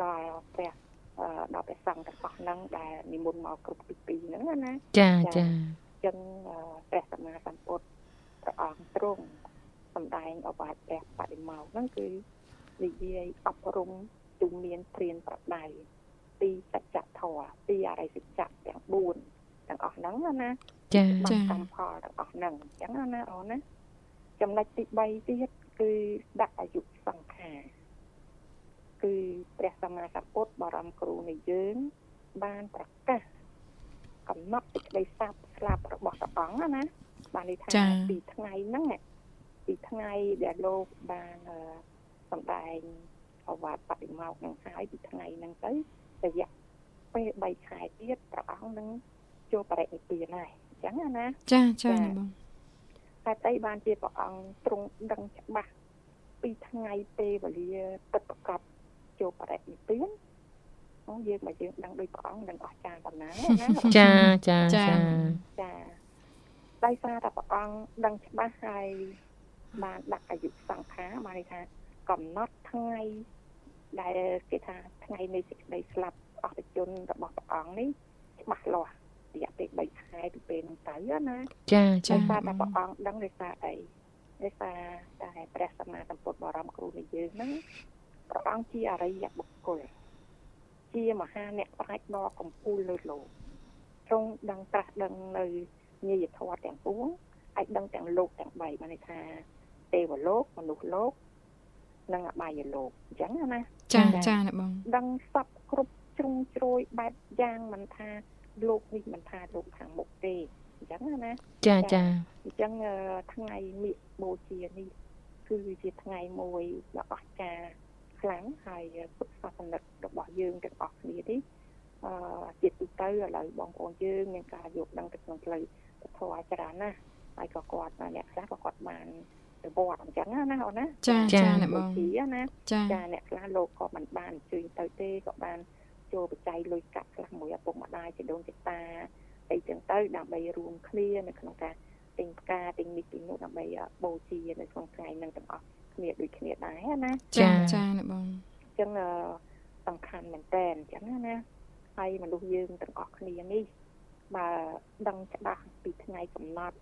[SPEAKER 3] ដល់ព្រះអឺដល់ព្រះសង្ឃទាំងអស់ហ្នឹងដែលនិមន្តមកគ្រប់ទីពីរហ្នឹងណា
[SPEAKER 1] ចាចា
[SPEAKER 3] ចឹងអឺព្រះសម្មាសម្ពុទ្ធព្រះអង្គទ្រង់ សម្ដែងអវាទព្រះបដិមកហ្នឹងគឺនិយាយអប់រំទូមានព្រានប្រដៅពីសច្ចធម៌ពីអរិយសច្ចៈទាំង4ទាំងអស់ហ្នឹងណា
[SPEAKER 1] ចា
[SPEAKER 3] បាត់កម្មផលទាំងអស់ហ្នឹងអញ្ចឹងណាអូនណាចំណុចទី3ទៀតគឺដាក់អាយុសង្ខារគឺព្រះសម្មាសម្ពុទ្ធបរមគ្រូនៃយើង បានប្រកាសកំណត់សេចក្តីសាបស្លាប់របស់ព្រះអង្គណាបានន័យថា
[SPEAKER 2] ចា៎
[SPEAKER 3] ពីថ្ងៃហ្នឹងណា ពីថ្ងៃដែលលោកបានអឺសម្ដែងអប្រវត្តិបដិមកនឹងហើយពីថ្ងៃហ្នឹងទៅរយៈពេល3ខែទៀតព្រះអង្គនឹងចូលបរិនិព្វានហើយអញ្ចឹងណា
[SPEAKER 2] ចាចាបង
[SPEAKER 3] តែតៃបានជាព្រះអង្គទ្រង់ដឹងច្បាស់ពីថ្ងៃពេលវេលាពិតប្រកបចូលបរិនិព្វានអញ្ចឹងយើងមកយើងដឹងដោយព្រះអង្គនឹងអស្ចារ្យប៉ុណ្ណាណា
[SPEAKER 1] ចាចា
[SPEAKER 2] ចា
[SPEAKER 1] ចា
[SPEAKER 3] ចាដោយសារតែព្រះអង្គដឹងច្បាស់ហើយ បានដាក់អាយុសង្ខារបានន័យថាកំណត់ថ្ងៃដែលគេថាថ្ងៃនៃសេចក្តីស្លាប់អស់ជនរបស់ព្រះអង្គនេះច្បាស់លាស់រយៈពេល3ខែពីពេលហ្នឹងទៅណា
[SPEAKER 1] ចា
[SPEAKER 3] ចា
[SPEAKER 1] ចា
[SPEAKER 3] ដោយសារតែព្រះអង្គដឹងដោយសារអីដោយសារតែព្រះសម្មាសម្ពុទ្ធបរមគ្រូនៃយើងហ្នឹងព្រះអង្គជាអរិយបុគ្គលជាមហាអ្នកប្រាជ្ញដ៏កំពូលលើលោកទ្រង់ដឹងត្រាស់ដឹងនៅញាយធម៌ទាំងពួងអាចដឹងទាំងលោកទាំង3បានន័យថា ទេវលោកមនុស្សលោក និងអបាយលោកអញ្ចឹងណា
[SPEAKER 2] ចាចាណាបង
[SPEAKER 3] ដឹងសពគ្រប់ជ្រុងជ្រោយបែបយ៉ាងមិនថាលោកនេះមិនថាលោកខាងមុខទេអញ្ចឹងណា
[SPEAKER 1] ចាចា
[SPEAKER 3] អញ្ចឹងអឺថ្ងៃមាឃបូជានេះគឺជាថ្ងៃមួយដ៏អស្ចារ្យខ្លាំងហើយពុទ្ធសាសនិករបស់យើងទាំងអស់គ្នានេះអឺជាទូទៅឥឡូវបងប្អូនយើងមានការយកដឹងទៅក្នុងផ្លូវពធច្រើនណាស់ហើយក៏គាត់អ្នកខ្លះក៏គាត់បានទៅ វត្តអញ្ចឹងណាអូនណា
[SPEAKER 2] ចាចាណាប
[SPEAKER 3] បូ
[SPEAKER 2] ង
[SPEAKER 3] ជាណា
[SPEAKER 2] ចា
[SPEAKER 3] ចាអ្នកខ្លះលោកក៏មិនបានអញ្ជើញទៅទេក៏បានចូលបច្ច័យលុយកាក់ខ្លះមួយឪពុកម្ដាយជីដូនជីតាអីចឹងទៅដើម្បីរួមគ្នានៅក្នុងការទិញផ្កាទិញនេះទិញនោះដើម្បីបូជានៅក្នុងថ្ងៃហ្នឹងទាំងអស់គ្នាដូចគ្នាដែរណា
[SPEAKER 2] ចាចាណាបង
[SPEAKER 3] អញ្ចឹងអឺសំខាន់មែនតើអញ្ចឹងណាហើយមនុស្សយើងទាំងអស់គ្នានេះបើដឹងច្បាស់ពីថ្ងៃកំណត់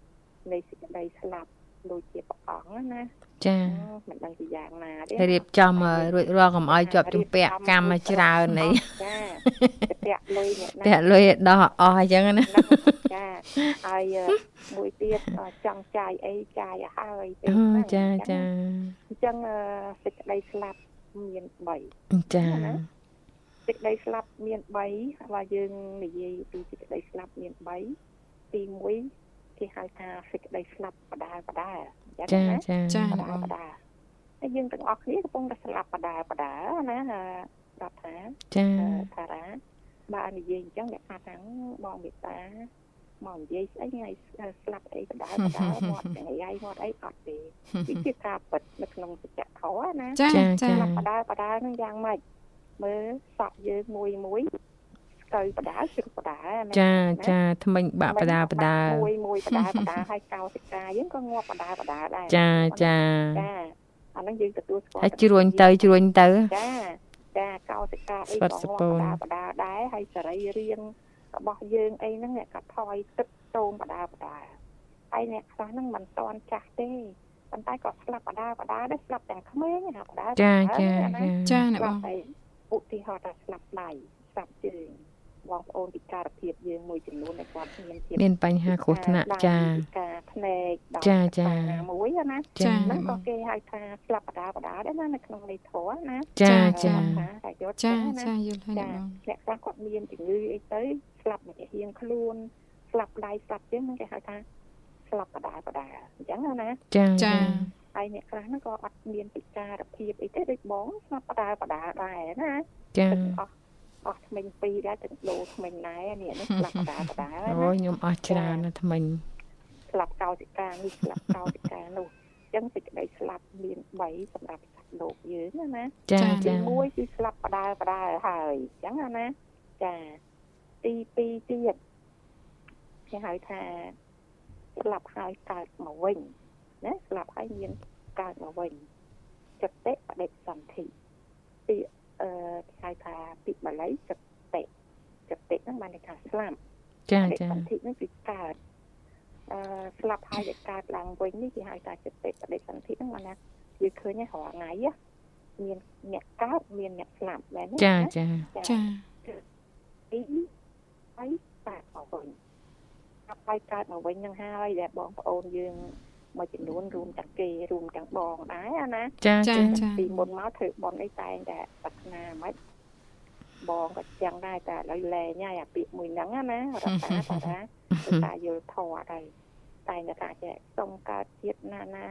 [SPEAKER 3] នៃសេចក្តីស្លាប់ ដូចជាព្រះអង្គណា
[SPEAKER 1] ចា
[SPEAKER 3] មិនដឹងជាយ៉ាងណាទេ
[SPEAKER 1] រៀបចំឲ្យរួចរាល់កុំឲ្យជាប់ជំពាក់កម្មឲ្យច្រើនអី
[SPEAKER 3] ចាពាក់លុយអ្នកណា
[SPEAKER 1] តែលុយដោះអស់អញ្ចឹងណា
[SPEAKER 3] ចាហើយអឺមួយទៀតអឺចង់ចាយអីចាយឲ្យហើយពេល
[SPEAKER 1] អូ
[SPEAKER 3] ហ្នឹង
[SPEAKER 1] ចាចា
[SPEAKER 3] អញ្ចឹងអឺសេចក្តីស្លាប់មាន3
[SPEAKER 1] ចា
[SPEAKER 3] សេចក្តីស្លាប់មាន3បើយើងនិយាយពីសេចក្តីស្លាប់មាន3ទី1 គេហៅថាសេចក្តីស្លាប់បដាបដាអញ្ចឹ
[SPEAKER 1] ចា
[SPEAKER 3] ងណា
[SPEAKER 1] ចា
[SPEAKER 2] ចា
[SPEAKER 3] ប
[SPEAKER 2] ណា
[SPEAKER 3] ដា
[SPEAKER 2] បង
[SPEAKER 3] បដាហើយយើងទាំងអស់គ្នាកំពុងតែស្លាប់បដាបដាណារាប់ថា
[SPEAKER 1] ចា
[SPEAKER 3] អឺតារាបើនិយាយអញ្ចឹងអ្នកថាថាបងមេត្តាមកនិយាយស្អីថ្ងៃស្លាប់អីបដាបដាមកថ្ងៃអីមកអីអត់ទេវាជាការពិតនៅក្នុងសច្ចធម៌ណា
[SPEAKER 2] ចាចា
[SPEAKER 3] ស្លាប់បដាបដានឹងយ៉ាងម៉េចមើលសក់យើងមួយមួយ ស្កូវបដាជ្រុះបដាណា
[SPEAKER 1] ចាចាថ្មិញបាក់បដាបដា
[SPEAKER 3] មួយមួយបដាបដាហើយកោសិកាយើងក៏ងាប់បដាបដាដែរ
[SPEAKER 1] ចាចា
[SPEAKER 3] ចាអាហ្នឹងយើងទទួលស្គាល់
[SPEAKER 1] ហើយជ្រួញទៅជ្រួញទៅ
[SPEAKER 3] ចាចាកោសិកាអី
[SPEAKER 1] ស្វិត
[SPEAKER 3] ក៏
[SPEAKER 1] ស
[SPEAKER 3] ងា
[SPEAKER 1] ពូ
[SPEAKER 3] ប់
[SPEAKER 1] ន
[SPEAKER 3] បដាបដាដែរហើយសរីរាង្គរបស់យើងអីហ្នឹងអ្នកក៏ថយទឹកតូនបដាបដាហើយអ្នកខ្លះហ្នឹងមិនតន់ចាស់ទេប៉ុន្តែក៏ស្លាប់បដាបដាដែរស្លាប់ទាំងក្មេងណាបដាបដា
[SPEAKER 1] ចាចា
[SPEAKER 3] ណា
[SPEAKER 1] ចា
[SPEAKER 2] ចាណា
[SPEAKER 3] ស្បលា
[SPEAKER 2] ង
[SPEAKER 3] ប់ហើយឧទាហរណ៍ថាស្លាប់ដៃស្លាប់ជើង បងប្អូនពិការភាពយើងមួយចំនួនដែលគាត់មានភាព
[SPEAKER 1] មានបញ្ហាគ្រោះថ្នាក់ចា
[SPEAKER 3] ពិការភ្នែកដល់
[SPEAKER 1] ចាចា
[SPEAKER 3] ណាមួយណា
[SPEAKER 2] ចា
[SPEAKER 3] ហ្នឹង
[SPEAKER 2] ប
[SPEAKER 3] ក៏
[SPEAKER 2] ង
[SPEAKER 3] គេហៅថាស្លាប់បដាបដាដែរណានៅក្នុងនៃធម៌ណា
[SPEAKER 1] ចា
[SPEAKER 2] ចា
[SPEAKER 1] ចា
[SPEAKER 3] ថាតែយក
[SPEAKER 2] ចា
[SPEAKER 3] ណា
[SPEAKER 2] ចាយល់ហើយណាបង
[SPEAKER 3] អ្នកខ្លះគាត់មានជំងឺអីទៅស្លាប់ម្នាក់រៀងខ្លួនស្លាប់ដៃស្លាប់ជើងហ្នឹងគេហៅថាស្លាប់បដាបដាអញ្ចឹងណា
[SPEAKER 1] ចា
[SPEAKER 2] ចា
[SPEAKER 3] ហើយអ្នកខ្លះហ្នឹងក៏អត់មានពិការភាពអីទេដូចបងស្លាប់បដាបដាដែរណា
[SPEAKER 1] ចា
[SPEAKER 3] ទាំងអស់ អស់ថ្មិញពីរដែរទាំងដូរថ្មិញដែរនេះនេះស្លាប់បដាបដា
[SPEAKER 1] អូ
[SPEAKER 3] ណា
[SPEAKER 1] យខ្ញុំអស់ច្រើនណាស់ថ្មិញ
[SPEAKER 3] ស្លាប់កោសិកានេះស្លាប់កោសិកានោះអញ្ចឹងសេចក្តីស្លាប់មាន3សម្រាប់សត្វលោកយើងណាណា
[SPEAKER 1] ចា
[SPEAKER 3] ទី
[SPEAKER 1] ចា
[SPEAKER 3] 1គឺស្លាប់បដាបដាហើយអញ្ចឹងណាចាទី2ទៀតគេហៅថាស្លាប់ហើយកើតមកវិញណាស្លាប់ហើយមានកើតមកវិញចិត្តបដិសន្ធិពាក្យ អឺគេហៅថាពាក្យបាលីចិត្តចិត្តហ្នឹងបានន័យថាស្លាប់
[SPEAKER 1] ចា
[SPEAKER 3] បដិ
[SPEAKER 1] ចា
[SPEAKER 3] សន្ធិហ្នឹងគឺកើតអឺស្លាប់ហើយឲ្យកើតឡើងវិញនេះគេហៅថាចិត្តបដិសន្ធិហ្នឹងមកណាយើងឃើញហើយរាល់ថ្ងៃណាមានអ្នកកើតមានអ្នកស្លាប់មែនទេ
[SPEAKER 1] ចា
[SPEAKER 3] ណា
[SPEAKER 1] ចា
[SPEAKER 2] ចា
[SPEAKER 3] ទីហើយកើតមកវិញហើយកើតមកវិញនឹងហើយដែលបងប្អូនយើង មួយចំនួនរួមទាំងគេរួមទាំងបងដែរណា
[SPEAKER 1] ចា
[SPEAKER 2] ចា
[SPEAKER 1] ចា
[SPEAKER 2] ចា
[SPEAKER 3] ពីមុនមកធ្វើបន់អីតែងតែប្រាថ្នាមិនបងក៏ចឹងដែរតែឥឡូវលែងហើយអាពាក្យមួយហ្នឹងណារដ្ឋាតារាគឺតាយល់ធរដែរតែងតែថាចេះសុំកើតជាតិណាណា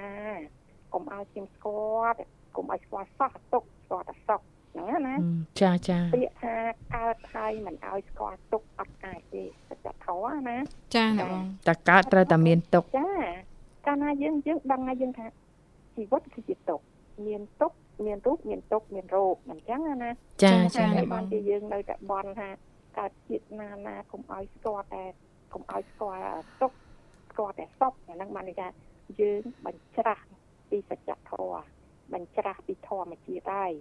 [SPEAKER 3] កុំឲ្យខ្ញុំស្គាល់កុំឲ្យស្គាល់សោះទុកស្គាល់តែសុខ
[SPEAKER 1] ចាចា
[SPEAKER 3] ពាក្យថាកើតហើយមិនឲ្យស្គាល់ទុកអត់អាចទេសច្ចធម៌ណា
[SPEAKER 2] ចាអ្នកបង
[SPEAKER 1] តកើតត្រូវតែមានទុក
[SPEAKER 3] ចាកាលណា យើងយើងដឹងហើយយើងថាជីវិតគឺជាទុកមានទុកមានរូបមានទុកមានរោគអញ្ចឹងណា
[SPEAKER 1] ចា
[SPEAKER 2] ចា
[SPEAKER 1] ចា
[SPEAKER 3] ហើយបានជាយើងនៅតែបន់ថាកើតជាតិណាណាកុំឲ្យស្គាល់តែកុំឲ្យស្គាល់ទុកស្គាល់តែសពអាហ្នឹងបានន័យថាយើងបញ្ច្រាស់ពីសច្ចធម៌បញ្ច្រាស់ពីធម្មជាតិហើយ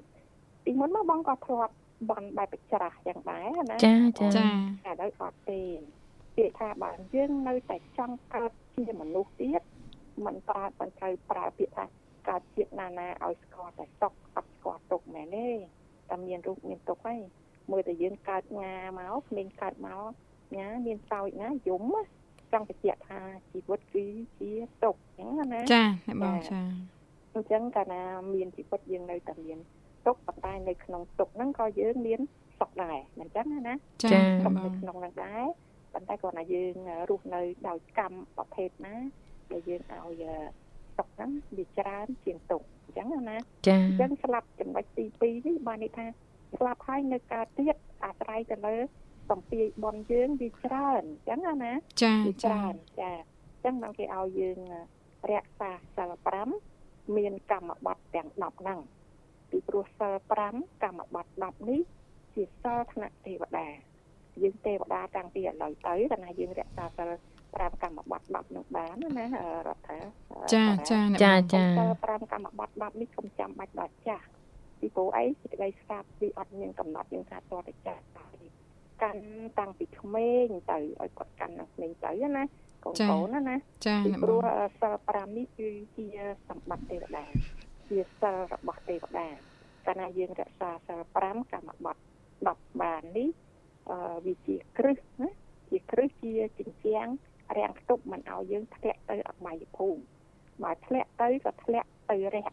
[SPEAKER 3] ពីមុនមកបងក៏ធ្លាប់បន់បែបបញ្ច្រាស់យ៉ាងដែរណា
[SPEAKER 1] ចាចា
[SPEAKER 2] ចា
[SPEAKER 3] តែឥឡូវអត់ទេពាក្យថាបើយើងនៅតែចង់កើតជាមនុស្សទៀត มันប្រើមិនត្រូវប្រើពាក្យថាកើតជាតិណាណាឲ្យស្គាល់តែសុខអត់ស្គាល់ទុកមែនទេតែមានរូបមានទុកហើយមើលតែយើងកើតងាមកក្មេងកើតមកងាមានសោចណាយំណាចង់បញ្ជាក់ថាជីវិតគឺជាទុកអញ្ចឹងណា
[SPEAKER 2] ចាអ្នកបងចា
[SPEAKER 3] អញ្ចឹងកាលណាមានជីវិតយើងនៅតែមានទុកប៉ុន្តែនៅក្នុងទុកហ្នឹងក៏យើងមានសុខដែរមិនអញ្ចឹងណា
[SPEAKER 2] ចា
[SPEAKER 1] ចា
[SPEAKER 3] សុខ
[SPEAKER 2] អ្នកប
[SPEAKER 3] នៅ
[SPEAKER 2] ង
[SPEAKER 3] ក្នុងហ្នឹងដែរប៉ុន្តែគ្រាន់តែយើងរស់នៅដោយកម្មប្រភេទណា ដែលយើងឲ្យសុខហ្នឹងវាច្រើនជាងទុកអញ្ចឹងណា
[SPEAKER 1] ចា
[SPEAKER 3] អញ្ចឹងស្លាប់ចំណុចទី2នេះបានន័យថាស្លាប់ហើយនៅកើតទៀតអាស្រ័យទៅលើសំពីបនយើងវាច្រើនអញ្ចឹងណា
[SPEAKER 2] ចា
[SPEAKER 3] វាច
[SPEAKER 2] ចា
[SPEAKER 3] ច្រើនចាអញ្ចឹងបានគេឲ្យយើងរក្សាសិល5មានកម្មបត្តិទាំង10ហ្នឹងពីព្រោះសិល5កម្មបត្តិ10នេះជាសិលថ្នាក់ទេវតាយើងទេវតាតាំងពីឥឡូវទៅតែណាយើងរក្សាសិល 5កម្មបត្តិ10នឹងបានណារដ្ឋា
[SPEAKER 2] ចាចាអ្នក
[SPEAKER 1] ចា
[SPEAKER 2] បង
[SPEAKER 1] ចា
[SPEAKER 3] សិល5កម្មបត្តិ10នេះកុំចាំបាច់ដល់ចាស់ពីព្រោះអីសេចក្តីស្កាប់វាអត់មានកំណត់យើងថាតតែចាស់ទេកាន់តាំងពីក្មេងទៅឲ្យគាត់កាន់តាំងក្មេងទៅណាកូនកូនណាណា
[SPEAKER 2] ចា
[SPEAKER 3] ពី
[SPEAKER 2] អ្នក
[SPEAKER 3] ព្រ
[SPEAKER 2] បោះង
[SPEAKER 3] សិល5នេះគឺជាសម្បត្តិទេវតាជាសិលរបស់ទេវតាកាលណាយើងរក្សាសិល5កម្មបត្តិ10បាននេះអឺវាជាគ្រឹះណាជាគ្រឹះជាជញ្ជាំង រាំងខ្ទប់មិនឲ្យយើងធ្លាក់ទៅអបាយភូមិបើធ្លាក់ទៅក៏ធ្លាក់ទៅរះ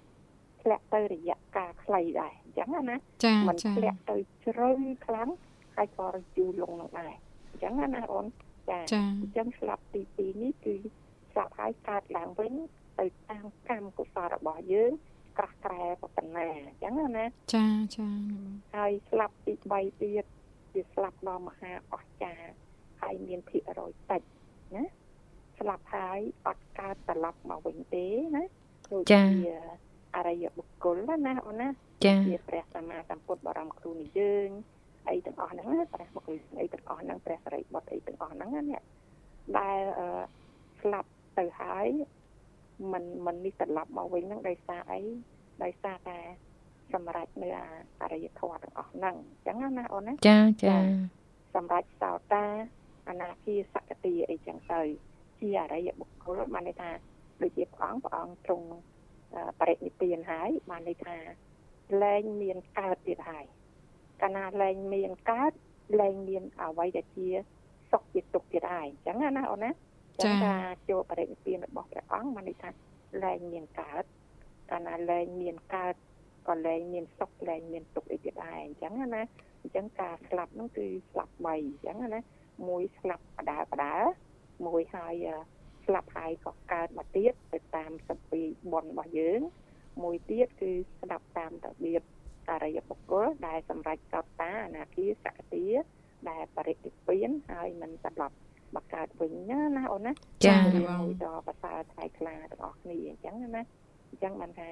[SPEAKER 3] ធ្លាក់ទៅរយៈកាលខ្លីដែរអញ្ចឹងណា
[SPEAKER 2] ចា
[SPEAKER 3] มัน
[SPEAKER 2] ចា
[SPEAKER 3] ធ្លាក់ទៅជ្រៅខ្លាំងហើយក៏រជូរលងនឹងដែរអញ្ចឹងណាអូនចា
[SPEAKER 2] ចា
[SPEAKER 3] អញ្ចឹងស្លាប់ទី2នេះគឺស្លាប់ហើយកើតឡើងវិញទៅតាមកម្មកុសលរបស់យើងក្រាស់ក្រែប៉ុណ្ណាអញ្ចឹងណា
[SPEAKER 2] ចាចា
[SPEAKER 3] ហើយស្លាប់ទី3ទៀតវាស្លាប់ដល់មហាអស្ចារ្យហើយមានភាគរយតិចណា ស្លាប់ហើយអត់កើតត្រឡប់មកវិញទេណាដូចជាអរិយបុគ្គលណាអូនណា
[SPEAKER 1] ចា
[SPEAKER 3] ជាព្រះសម្មាសម្ពុទ្ធបរមគ្រូនៃយើងអីទាំងអស់ហ្នឹងណាព្រះបុគ្គលអីទាំងអស់ហ្នឹងព្រះសរិបុត្រអីទាំងអស់ហ្នឹងណាអ្នកដែលអឺស្លាប់ទៅហើយมันมันនេះត្រឡប់មកវិញហ្នឹងដោយសារអីដោយសារតែសម្រាប់នៅអាអរិយធម៌ទាំងអស់ហ្នឹងអញ្ចឹងណាអូនណា
[SPEAKER 1] ចាចា
[SPEAKER 3] សម្រាប់សោតាអនាគាសកតិអីចឹងទៅ ជាអរិយបុគ្គលបានន័យថាដូចជាព្រះអង្គព្រះអង្គទ្រង់អឺបរិនិព្វានហើយបានន័យថាលែងមានកើតទៀតហើយកាលណាលែងមានកើតលែងមានអវ័យដែលជាសុខជាទុក្ខទៀតហើយអញ្ចឹងណាអូនណាចឹងថាចូលបរិនិព្វានរបស់ព្រះអង្គបានន័យថាលែងមានកើតកាលណាលែងមានកើតក៏លែងមានសុខលែងមានទុក្ខអីទៀតដែរអញ្ចឹងណាអញ្ចឹងការស្លាប់ហ្នឹងគឺស្លាប់3អញ្ចឹងណាមួយស្លាប់បដាបដា មួយហើយអឺស្លាប់ហើយក៏កើតមកទៀតទៅតាមសពីបុណ្យរបស់យើង មួយទៀតគឺស្ដាប់តាមរបៀបអរិយបុគ្គលដែលសម្រេចកោតតាអនាគាសកតិដែលបរិទ្ធិពៀនហើយមិនត្រឡប់មកកើតវិញណាណាអូនណា
[SPEAKER 1] ចា
[SPEAKER 2] អ្នកបង
[SPEAKER 3] មួយដល់ប្រសើរថ្លៃថ្លាទាំងអស់គ្នាអញ្ចឹងណាអញ្ចឹងបានថា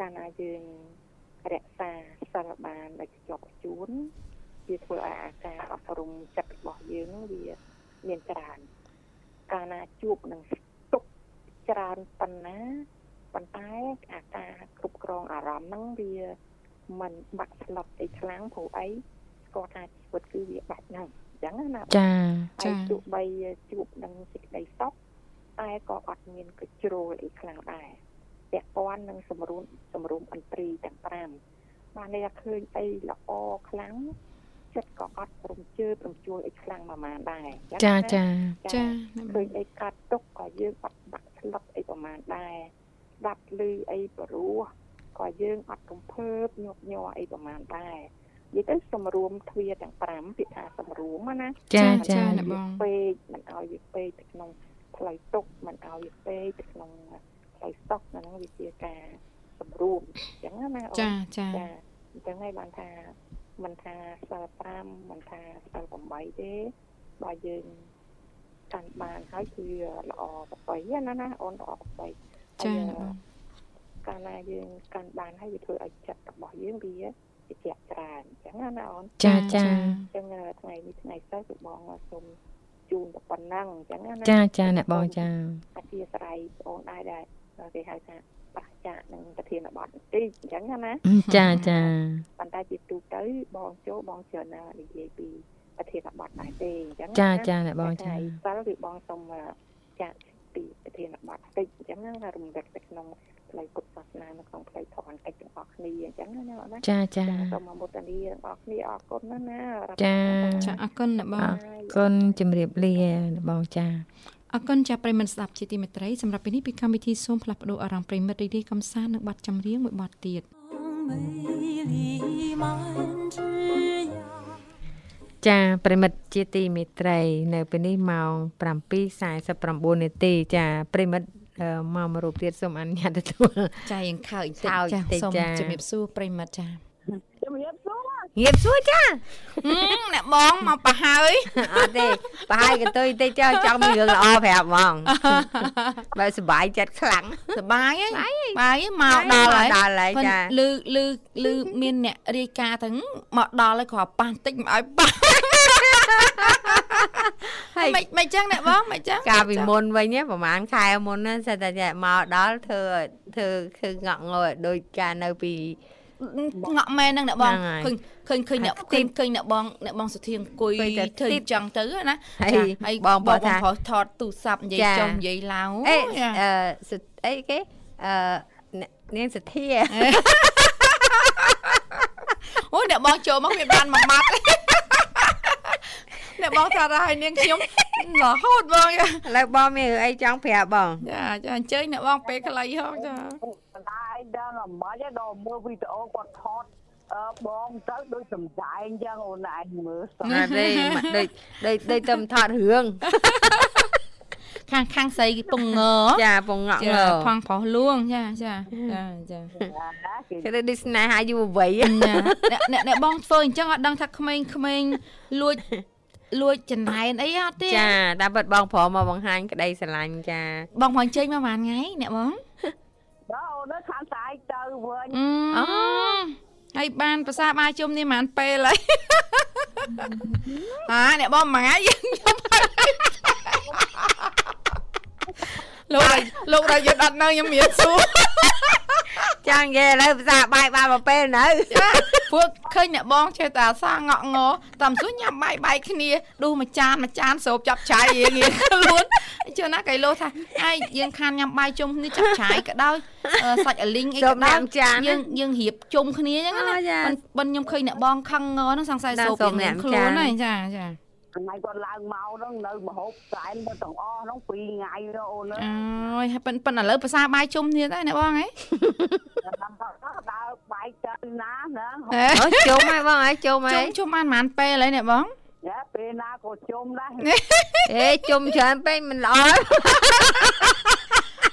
[SPEAKER 3] កាលណាយើងរក្សាសិលបានដោយខ្ជាប់ខ្ជួនវាធ្វើឲ្យអាការអប់រំចិត្តរបស់យើងហ្នឹងវា មានច្រើនកាលណាជួបនឹងទុកច្រើនប៉ុណ្ណាប៉ុន្តែអាការគ្រប់គ្រងអារម្មណ៍ហ្នឹងវាមិនបាក់ស្លុតអីខ្លាំងព្រោះអីស្គាល់ថាជីវិតគឺវាបាច់ហ្នឹងអញ្ចឹងណា
[SPEAKER 1] ចា
[SPEAKER 3] ហើយទោះបីជួបនឹងសេចក្តីសុខតែក៏អត់មានកជ្រោលអីខ្លាំងដែរពាក់ព័ន្ធនឹងសម្រួលសម្រុំអន្ត្រីទាំង5បានន័យថាឃើញអីល្អខ្លាំង ចិត្តក៏អត់រំជើបរំជួលអីខ្លាំងប្រហែលដែរអញ្ចាងណា
[SPEAKER 1] ចា
[SPEAKER 2] ចាអ្នកប
[SPEAKER 3] ឃើ
[SPEAKER 2] ង
[SPEAKER 3] ញអីកាត់ទុកក៏យើងអត់បាក់ស្លុតអីប្រហែលដែរស្ដាប់ឮអីព្រោះក៏យើងអត់កំភើបញាប់ញ័រអីប្រហែលដែរនិយាយទៅសម្រួមទ្វារទាំង5ពាក្យថាសម្រួមណា
[SPEAKER 1] ចាចា
[SPEAKER 2] អ្នកបង
[SPEAKER 3] ពេកមិនឲ្យវាពេកទៅក្នុងផ្លូវទុកមិនឲ្យវាពេកទៅក្នុងផ្លូវសុកអាហ្នឹងវាជាការសម្រួមអញ្ចឹងណាអូន
[SPEAKER 2] ចាចា
[SPEAKER 3] ចាអញ្ចឹងហើយបានថា មិនថាសិល5មិនថាសិល8ទេបើយើងកាន់បានហើយគឺល្អប្របីណាណាអូនល្អប្របី
[SPEAKER 2] ចា
[SPEAKER 3] ហើយកាលណាយើងកាន់បានហើយវាធ្វើឲ្យចិត្តរបស់យើងវាជាជាក់ច្រើនអញ្ចឹងណាអូន
[SPEAKER 1] ចាចា
[SPEAKER 3] អញ្ចឹងថ្ងៃនេះថ្ងៃសិលគឺបងសូមជូនតែប៉ុណ្ណឹងអញ្ចឹងណា
[SPEAKER 1] ចាចាអ្នកបងចា
[SPEAKER 3] អធិស្ឋានបងអូនដែរដែរគេហៅថា ប្រះចាកនឹងប្រធានបទបន្តិចអញ្ចឹងណា
[SPEAKER 1] ចាចា
[SPEAKER 3] ប៉ុន្តែជាទូទៅបងចូលបងច្រើនណានិយាយពីប្រធានបទដែរទេអញ្ចឹង
[SPEAKER 1] ចាចាអ្នកបងចា
[SPEAKER 3] សិលគឺបងសូមចាក់ពីប្រធានបទបន្តិចអញ្ចឹងណារំលឹកទៅក្នុងផ្លូវពុទ្ធសាសនានៅក្នុងផ្លូវធម៌កិច្ចទាំងអស់គ្នាអញ្ចឹងណាណា
[SPEAKER 1] ចាចា
[SPEAKER 3] សូមអមុទនីទាំងអស់គ្នាអរគុណណាណា
[SPEAKER 1] ចា
[SPEAKER 2] ចាអរគុណអ្នកបង
[SPEAKER 1] គុណជំរាបលាអ្នកបងចា
[SPEAKER 2] អរគុណចាប្រិយមិត្តស្ដាប់ជាទីមេត្រីសម្រាប់ពេលនេះពីកម្មវិធីសូមផ្លាស់ប្ដូរអារម្មណ៍ប្រិយមិត្តរីករាយកំសាន្តនឹងបទចម្រៀងមួយបទទៀត
[SPEAKER 1] ចាប្រិមិត្តជាទីមេត្រី នៅពេលនេះម៉ោង7:49នាទី ចាប្រិមិត្តអឺមកមួយរូបទៀតសូមអនុញ្ញាតទទួល
[SPEAKER 2] ចាយើងខើច
[SPEAKER 1] ខើច
[SPEAKER 2] ចា
[SPEAKER 1] តិច
[SPEAKER 2] សូម
[SPEAKER 1] ចា
[SPEAKER 2] ជំរាបសួរប្រិយមិត្តចា
[SPEAKER 3] ជំរាបសួរ
[SPEAKER 1] ងៀបសួរចា
[SPEAKER 2] អ្នកបងមកប្រហើយ
[SPEAKER 1] អត់ទេប្រហែលកន្ទុយតិចចុះចង់មានរឿងល្អប្រាប់ហ្មងបើសុបាយចិត្តខ្លាំង
[SPEAKER 2] សបាយហីបាយហីមកដល់ហើយ
[SPEAKER 1] ដល់ហើយ
[SPEAKER 2] ប៉ុន្ចាតែលឺលឺលឺមានអ្នករាយការណ៍ទាំងមកដល់ហើយគ្រាន់ប៉ះតិចមិនឲ្យប៉ះ
[SPEAKER 1] ហើយ
[SPEAKER 2] មិនមិនចឹងអ្នកបងមិនចឹង
[SPEAKER 1] កាលពីមុនវិញណាប្រហែលខែមុនណាសិតតែចាមកដល់ធ្វើឲ្យធ្វើគឺងក់ងល់ឲ្យដូចកាលនៅពី
[SPEAKER 2] ងក់មែនហ្នឹងអ្នកបង
[SPEAKER 1] ហ្នឹងហើយ
[SPEAKER 2] ឃើញឃើញឃើញអ្នក
[SPEAKER 1] ហើយ
[SPEAKER 2] ឃើញឃើញអ្នកបងអ្នកបងសុធាអង្គុយ
[SPEAKER 1] អង្គុយតែ
[SPEAKER 2] ធ្វើ
[SPEAKER 1] ទី
[SPEAKER 2] ចឹងទៅណា
[SPEAKER 1] ហើយ
[SPEAKER 2] ចាហើយ
[SPEAKER 1] បងបងថា
[SPEAKER 2] ប្រុសថតទូរស័ព្ទនិយាយ
[SPEAKER 1] ចា
[SPEAKER 2] ចុះនិយាយឡើង
[SPEAKER 1] អេ
[SPEAKER 2] ចា
[SPEAKER 1] អឺសុអីគេអឺអ្នកនាងសធា
[SPEAKER 2] អូអ្នកបងចូលមកមានបានមួយម៉ាត់អ្នកបងថាដល់ហើយនាងខ្ញុំរហូតបងចា
[SPEAKER 1] ឥឡូវបងមានរឿងអីចង់ប្រាប់បង
[SPEAKER 2] ចាចាអញ្ជើញអ្នកបងពេលខ្លីហងចា
[SPEAKER 4] បណ្ដាឯងដឹងអាម៉េចដល់មើលវីដេអូគាត់ថតអឺបងទៅដូចសំដែងចឹងអូនឯងមើលសោះ
[SPEAKER 1] អត់ទេមកដូចដូចដូចទៅថតរឿង
[SPEAKER 2] ខាងខាងស្រីពងង
[SPEAKER 1] ចាពងងក់
[SPEAKER 2] ចា
[SPEAKER 1] ងើ
[SPEAKER 2] ផងប្រុសលួងចាចាចាចា
[SPEAKER 4] ណាគេ
[SPEAKER 1] គេដូចស្នេហាយុវវ័យ
[SPEAKER 2] អ្នកអ្នកអ្នកបងធ្វើអញ្ចឹងអត់ដឹងថាក្មេងក្មេងលួចលួចចំណែនអីអត់ទេ
[SPEAKER 1] ចាតាមពិតបងព្រមមកបង្ហាញក្តីស្រឡាញ់ចា
[SPEAKER 2] បងមកអញ្ជើញមកប៉ុន្មានថ្ងៃអ្នកបង
[SPEAKER 4] ដល់អូននៅខាងស្អែកទៅវិញ
[SPEAKER 2] អឺហើយបានប្រសាបាយជុំនេះប៉ុន្មានពេលហើយអាអ្នកបងមួយថ្ងៃយើងខ្ញុំ លោកដល់លោកដល់យើងអត់នៅខ្ញុំមានសួរ
[SPEAKER 1] ចង់និយាយឥឡូវភាសាបាយបានមកពេលនៅ
[SPEAKER 2] ចាពួកឃើញអ្នកបងចេះតែអាសាងក់ងតាមសួរញ៉ាំបាយបាយគ្នាដួសមួយចានមួយចានស្រូបចាប់ឆាយរៀងរៀងខ្លួនជឿណាកៃលោថាហើយយើងខានញ៉ាំបាយជុំគ្នាចាប់ឆាយក៏ដោយអឺសាច់អលីងអី
[SPEAKER 1] សូ
[SPEAKER 2] ក៏
[SPEAKER 1] ម
[SPEAKER 2] ដោ
[SPEAKER 1] ញ៉ា
[SPEAKER 2] យំ
[SPEAKER 1] ចាន
[SPEAKER 2] យើងយើងរៀបជុំគ្នាអញ្ចឹង
[SPEAKER 1] អូ
[SPEAKER 2] ណា
[SPEAKER 1] ចា
[SPEAKER 2] បិណ្ឌបិណ្ឌខ្ញុំឃើញអ្នកបងខឹងងហ្នឹងសង្ស័យ
[SPEAKER 1] ដល់
[SPEAKER 2] សូប
[SPEAKER 1] សូ
[SPEAKER 2] រៀ
[SPEAKER 1] ម
[SPEAKER 2] ង
[SPEAKER 1] ញ៉ា
[SPEAKER 2] រៀំងខ្លួន
[SPEAKER 1] ចាន
[SPEAKER 2] ហ្នឹងចាចា
[SPEAKER 4] ថ្ងៃគាត់ឡើងមកហ្នឹងនៅមហូបសែនទៅទាំងអស់ហ្នឹង2ថ្ងៃទៅអូនអើយ
[SPEAKER 2] អើយហើយប៉ិនប៉ិនឥឡូវភាសាបាយជុំគ្នាដែរអ្នកបងហ៎
[SPEAKER 4] ដើរបែកទៅណាណា
[SPEAKER 1] អូជុំហើយបងហើយជុំហើ
[SPEAKER 2] ជុំ
[SPEAKER 1] យ
[SPEAKER 2] ជុំបានប៉ុន្មានពេលហើយអ្នកបង
[SPEAKER 4] យ៉ាពេលណាក៏ជុំដែរ
[SPEAKER 1] អេជុំច្រើនពេកមិនល្អ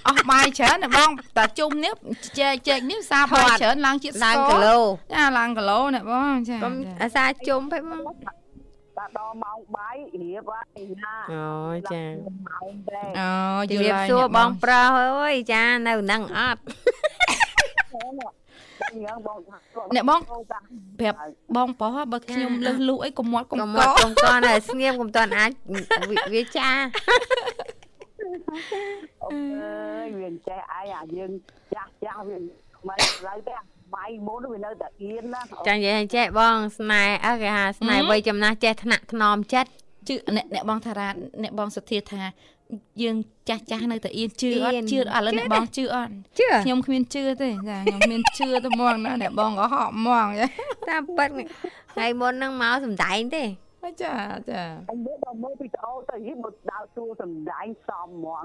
[SPEAKER 2] អស់បាយច្រើនអ្នកបងតែជុំនេះចែកចែកនេះភាសាបាយច្រើនឡើងជាតិស្ឡើ
[SPEAKER 1] ង
[SPEAKER 2] ករ
[SPEAKER 1] គីឡូ
[SPEAKER 2] ចាឡើងគីឡូអ្នកបងចា
[SPEAKER 1] កុំ
[SPEAKER 2] ចា
[SPEAKER 1] អាសាជុំពេកបង
[SPEAKER 4] តែដល់ម៉ោងបាយរៀបហើយណា
[SPEAKER 1] អូចា
[SPEAKER 4] ម៉ោងដែរ
[SPEAKER 2] អូយ
[SPEAKER 1] ជំ
[SPEAKER 2] ល់
[SPEAKER 1] រាប
[SPEAKER 2] ហើយ
[SPEAKER 1] សួរ
[SPEAKER 2] អ្នក
[SPEAKER 1] បងប្រុសអើយចានៅនឹងអត់
[SPEAKER 4] ញ៉ាំបង
[SPEAKER 2] អ្នកបងប្រាប់បងប្រុសបើខ្ញុំលើសលូអីកុំមាត់កុំ
[SPEAKER 1] កុំ
[SPEAKER 2] ក
[SPEAKER 1] មកកុំតន់ស្ងៀមកុំតន់អាចវាចា
[SPEAKER 4] អូអើយវាចេះឯងអាយើងចាស់ចាស់វាមិនឡើយទេ បាយមុនវានៅតែអៀនណា
[SPEAKER 1] ចានិយាយឲ្យចេះបងស្នេហ៍អើគេហៅស្នេហ៍វ័យចំណាស់ចេះថ្នាក់ថ្នមចិត្ត
[SPEAKER 2] ជឿអ្នកអ្នកបងថារ៉ាអ្នកបងសុធាថាយើងចាស់ចាស់នៅតែអៀនជឿអ
[SPEAKER 1] អៀ
[SPEAKER 2] ត់
[SPEAKER 1] ន
[SPEAKER 2] ជឿឥឡូវអ្នកបងជឿអត់
[SPEAKER 1] ជឿ
[SPEAKER 2] ខ្ញុំគ្មានជឿទេចាខ្ញុំគ្មានជឿទៅហ្មងណាអ្នកបងក៏ហក់ហ្មងចា
[SPEAKER 1] តាមពិតថ្ងៃមុនហ្នឹងមកសំដែងទេ
[SPEAKER 2] ចាចា
[SPEAKER 4] អញមើលដល់មើលវីដេអូទៅហីមកដើរទួសំដែងសំហ្មង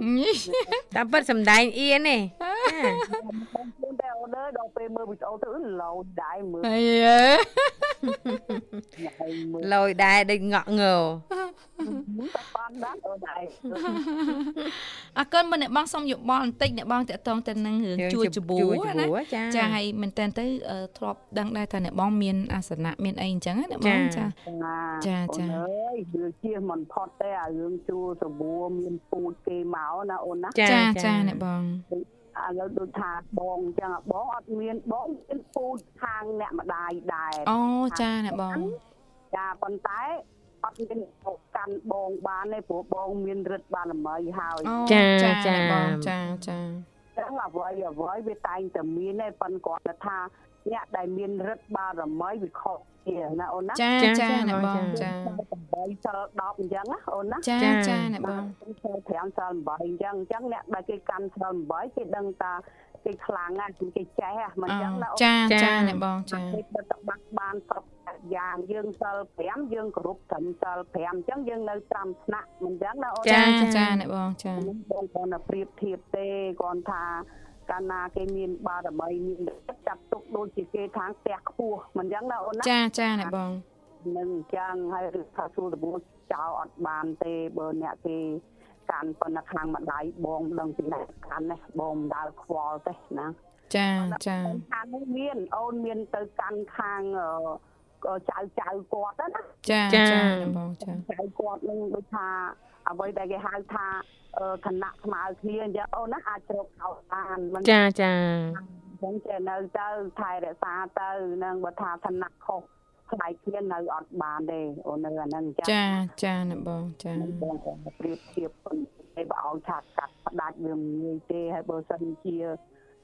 [SPEAKER 1] តាមពិតសំដែងអៀនទេ
[SPEAKER 4] ខ្លួនតែអូនអើយដល់ពេលមើលវីដេអូទៅលោដែរមើល
[SPEAKER 2] អីយ
[SPEAKER 4] ហើយមើល
[SPEAKER 1] លយដែរដូចងក់ងើ
[SPEAKER 4] តែបានដែរអូនឯង
[SPEAKER 2] អរគុណមើលអ្នកបងសុំយោបល់បន្តិចអ្នកបងតាក់ទងទៅនឹងរឿងជួចច្បួរណា
[SPEAKER 1] ចា
[SPEAKER 2] ចាហើយមែនតើទៅអឺធ្លាប់ដឹងដែរថាអ្នកបងមានអាសនៈមានអីអញ្ចឹងណាអ្នកបងចាចាចា
[SPEAKER 4] អូនអើយវាជៀសមិនផុតទេអារឿងជួសបួរមានពូជគេមកណាអូនណា
[SPEAKER 2] ចាចាអ្នកបង
[SPEAKER 4] ឥឡូវដូចថាបងអញ្ចឹងបងអត់មានបងមានពូជខាងអ្នកម្ដាយដែរ
[SPEAKER 2] អូចាអ្នកបង
[SPEAKER 4] ចាប៉ុន្តែអត់មានមកកាន់បងបានទេព្រោះបងមានរិទ្ធបារមីហើយ
[SPEAKER 2] អូ
[SPEAKER 1] ចា
[SPEAKER 2] ចា
[SPEAKER 1] ចា
[SPEAKER 2] អ្នកបងចាចា
[SPEAKER 4] ចឹងអ្វីអ្វីវាតែងតែមានទេប៉ុន្តែគាត់ថា អ្នកដែលមានរិទ្ធបារមីវាខុសគ្នាណាអូនណា
[SPEAKER 2] ចា
[SPEAKER 1] ចា
[SPEAKER 2] ចា
[SPEAKER 1] ចា
[SPEAKER 2] អ្នកបង
[SPEAKER 1] ចា
[SPEAKER 2] ចា
[SPEAKER 4] 8សិល10អញ្ចឹងណាអូនណា
[SPEAKER 2] ចា
[SPEAKER 1] ចា
[SPEAKER 2] ចាអ្នកបង
[SPEAKER 4] សិល5សិល8អញ្ចឹងអញ្ចឹងអ្នកដែលគេកាន់សិល8គេដឹងថាគេខ្លាំងណាស់គេចេះហ៎មិនអញ្ចឹងណាអូន
[SPEAKER 2] ចា
[SPEAKER 1] ចា
[SPEAKER 2] ចាអ្នកបងចា
[SPEAKER 4] គេទៅតបាក់បានគ្រប់យ៉ាងយើងសិល5យើងគោរពត្រឹមសិល5អញ្ចឹងយើងនៅត្រាំថ្នាក់មិនអញ្ចឹងណាអូន
[SPEAKER 2] ចាចាអ្នកបងចា
[SPEAKER 4] ខ្ញុំបងគ្រាន់តែប្រៀបធៀបទេគាត់ថា កាលណាគេមានបារមីមានចាត់ទុកដូចជាគេខាងផ្ទះខ្ពស់មិនអញ្ចឹងណាអូនណា
[SPEAKER 2] ចាចាអ្នកបង
[SPEAKER 4] នឹងអញ្ចឹងហើយថាសួរតបួចោលអត់បានទេបើអ្នកគេកាន់ប៉ុន្តែខាងម្ដាយបងមិនដឹងពីណាកាន់ណាបងមិនដើរខ្វល់ទេណា
[SPEAKER 2] ចាចា
[SPEAKER 4] ខាងនេះមានអូនមានទៅកាន់ខាងអឺចៅចៅគាត់ណា
[SPEAKER 2] ចាចាអ្នកបងចា
[SPEAKER 4] ចៅគាត់នឹងដូចថា អ្វីដែលគេហៅថាអឺឋានៈស្មើគ្នាអញ្ចឹងអូនណាអាចជ្រកខោបានមិន
[SPEAKER 1] ចាចា
[SPEAKER 4] អញ្ចឹងចេះនៅទៅថែរក្សាទៅនឹងបើថាឋានៈខុសខ្លាយគ្នានៅអត់បានទេអូននៅអាហ្នឹងអញ្ចឹង
[SPEAKER 2] ចាចាអ្នកបងចា
[SPEAKER 4] បងក៏ប្រៀបធៀបប៉ុន្តែបើឲ្យថាកាត់ផ្ដាច់វាមិនងាយទេហើយបើសិនជា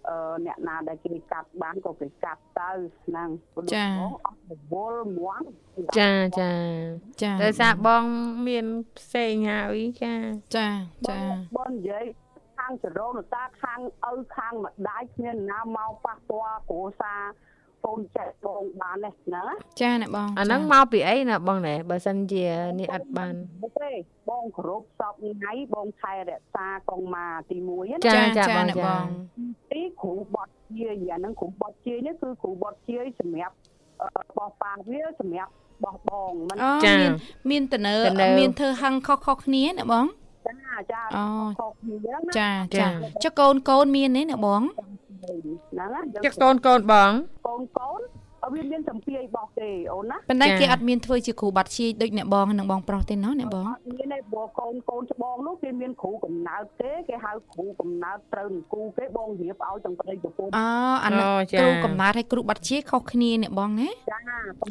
[SPEAKER 4] អឺអ្នកណាដែលគេកាត់បានក៏គេកាត់ទៅហ្នឹងព្រោះបងអត់រវល់មួង
[SPEAKER 1] ចាចា
[SPEAKER 2] ចា
[SPEAKER 1] ដោយសារបងមានផ្សេងហើយចា
[SPEAKER 2] ចាចា
[SPEAKER 4] បងនិយាយខាងចរោនតាខាងឪខាងម្ដាយគ្មានណាមកប៉ះពាល់គ្រួសារ កូនចែកបងបានទេហ្នឹងណា
[SPEAKER 2] ចាអ្នកបង
[SPEAKER 1] អាហ្នឹងមកពីអីណាបងណែបើសិនជានេះអត់បាន
[SPEAKER 4] មិនទេបងគោរពសពថ្ងៃបងថែរក្សាកងម៉ាទី1ណា
[SPEAKER 1] ចា
[SPEAKER 2] ចា
[SPEAKER 1] ចា
[SPEAKER 2] ចា
[SPEAKER 1] បង
[SPEAKER 2] អ្នក
[SPEAKER 1] ចា
[SPEAKER 2] បង
[SPEAKER 4] ទីគ្រូបត់ជាយអាហ្នឹងគ្រូបត់ជាយនេះគឺគ្រូបត់ជាយសម្រាប់អឺបោះប៉ាវាសម្រាប់បោះបងមិន
[SPEAKER 2] អូ
[SPEAKER 1] ចា
[SPEAKER 2] មានមានតនើ
[SPEAKER 1] តនើ
[SPEAKER 2] មានធ្វើហឹងខុសខុសគ្នាអ្នកបង
[SPEAKER 4] ចាចា
[SPEAKER 2] អូ
[SPEAKER 4] ខុសគ្នាណា
[SPEAKER 2] ចា
[SPEAKER 1] ចា
[SPEAKER 2] ចាចុះកូនកូនមានទេអ្នកបង
[SPEAKER 4] ហ្នឹងណា
[SPEAKER 1] ចាកូនកូនបង
[SPEAKER 4] កូនកូនអត់វាមានសម្ពាយបោះទេអូនណា
[SPEAKER 2] ប៉ុន្តែ
[SPEAKER 1] ចា
[SPEAKER 2] គេអត់មានធ្វើជាគ្រូបាត់ជាយដូចអ្នកបងនិងបងប្រុសទេណោះអ្នកបង
[SPEAKER 4] អត់មានទេព្រោះកូនកូនច្បងនោះគេមានគ្រូកំណើតទេគេហៅគ្រូកំណើតត្រូវនឹងគូគេបងរៀបឲ្យទាំងប្តីប្រពន្ធ
[SPEAKER 2] អូអានោះ
[SPEAKER 1] អូចា
[SPEAKER 2] គ្រូកំណើតហើយគ្រូបាត់ជាយខុសគ្នាអ្នកបងណា
[SPEAKER 4] ចា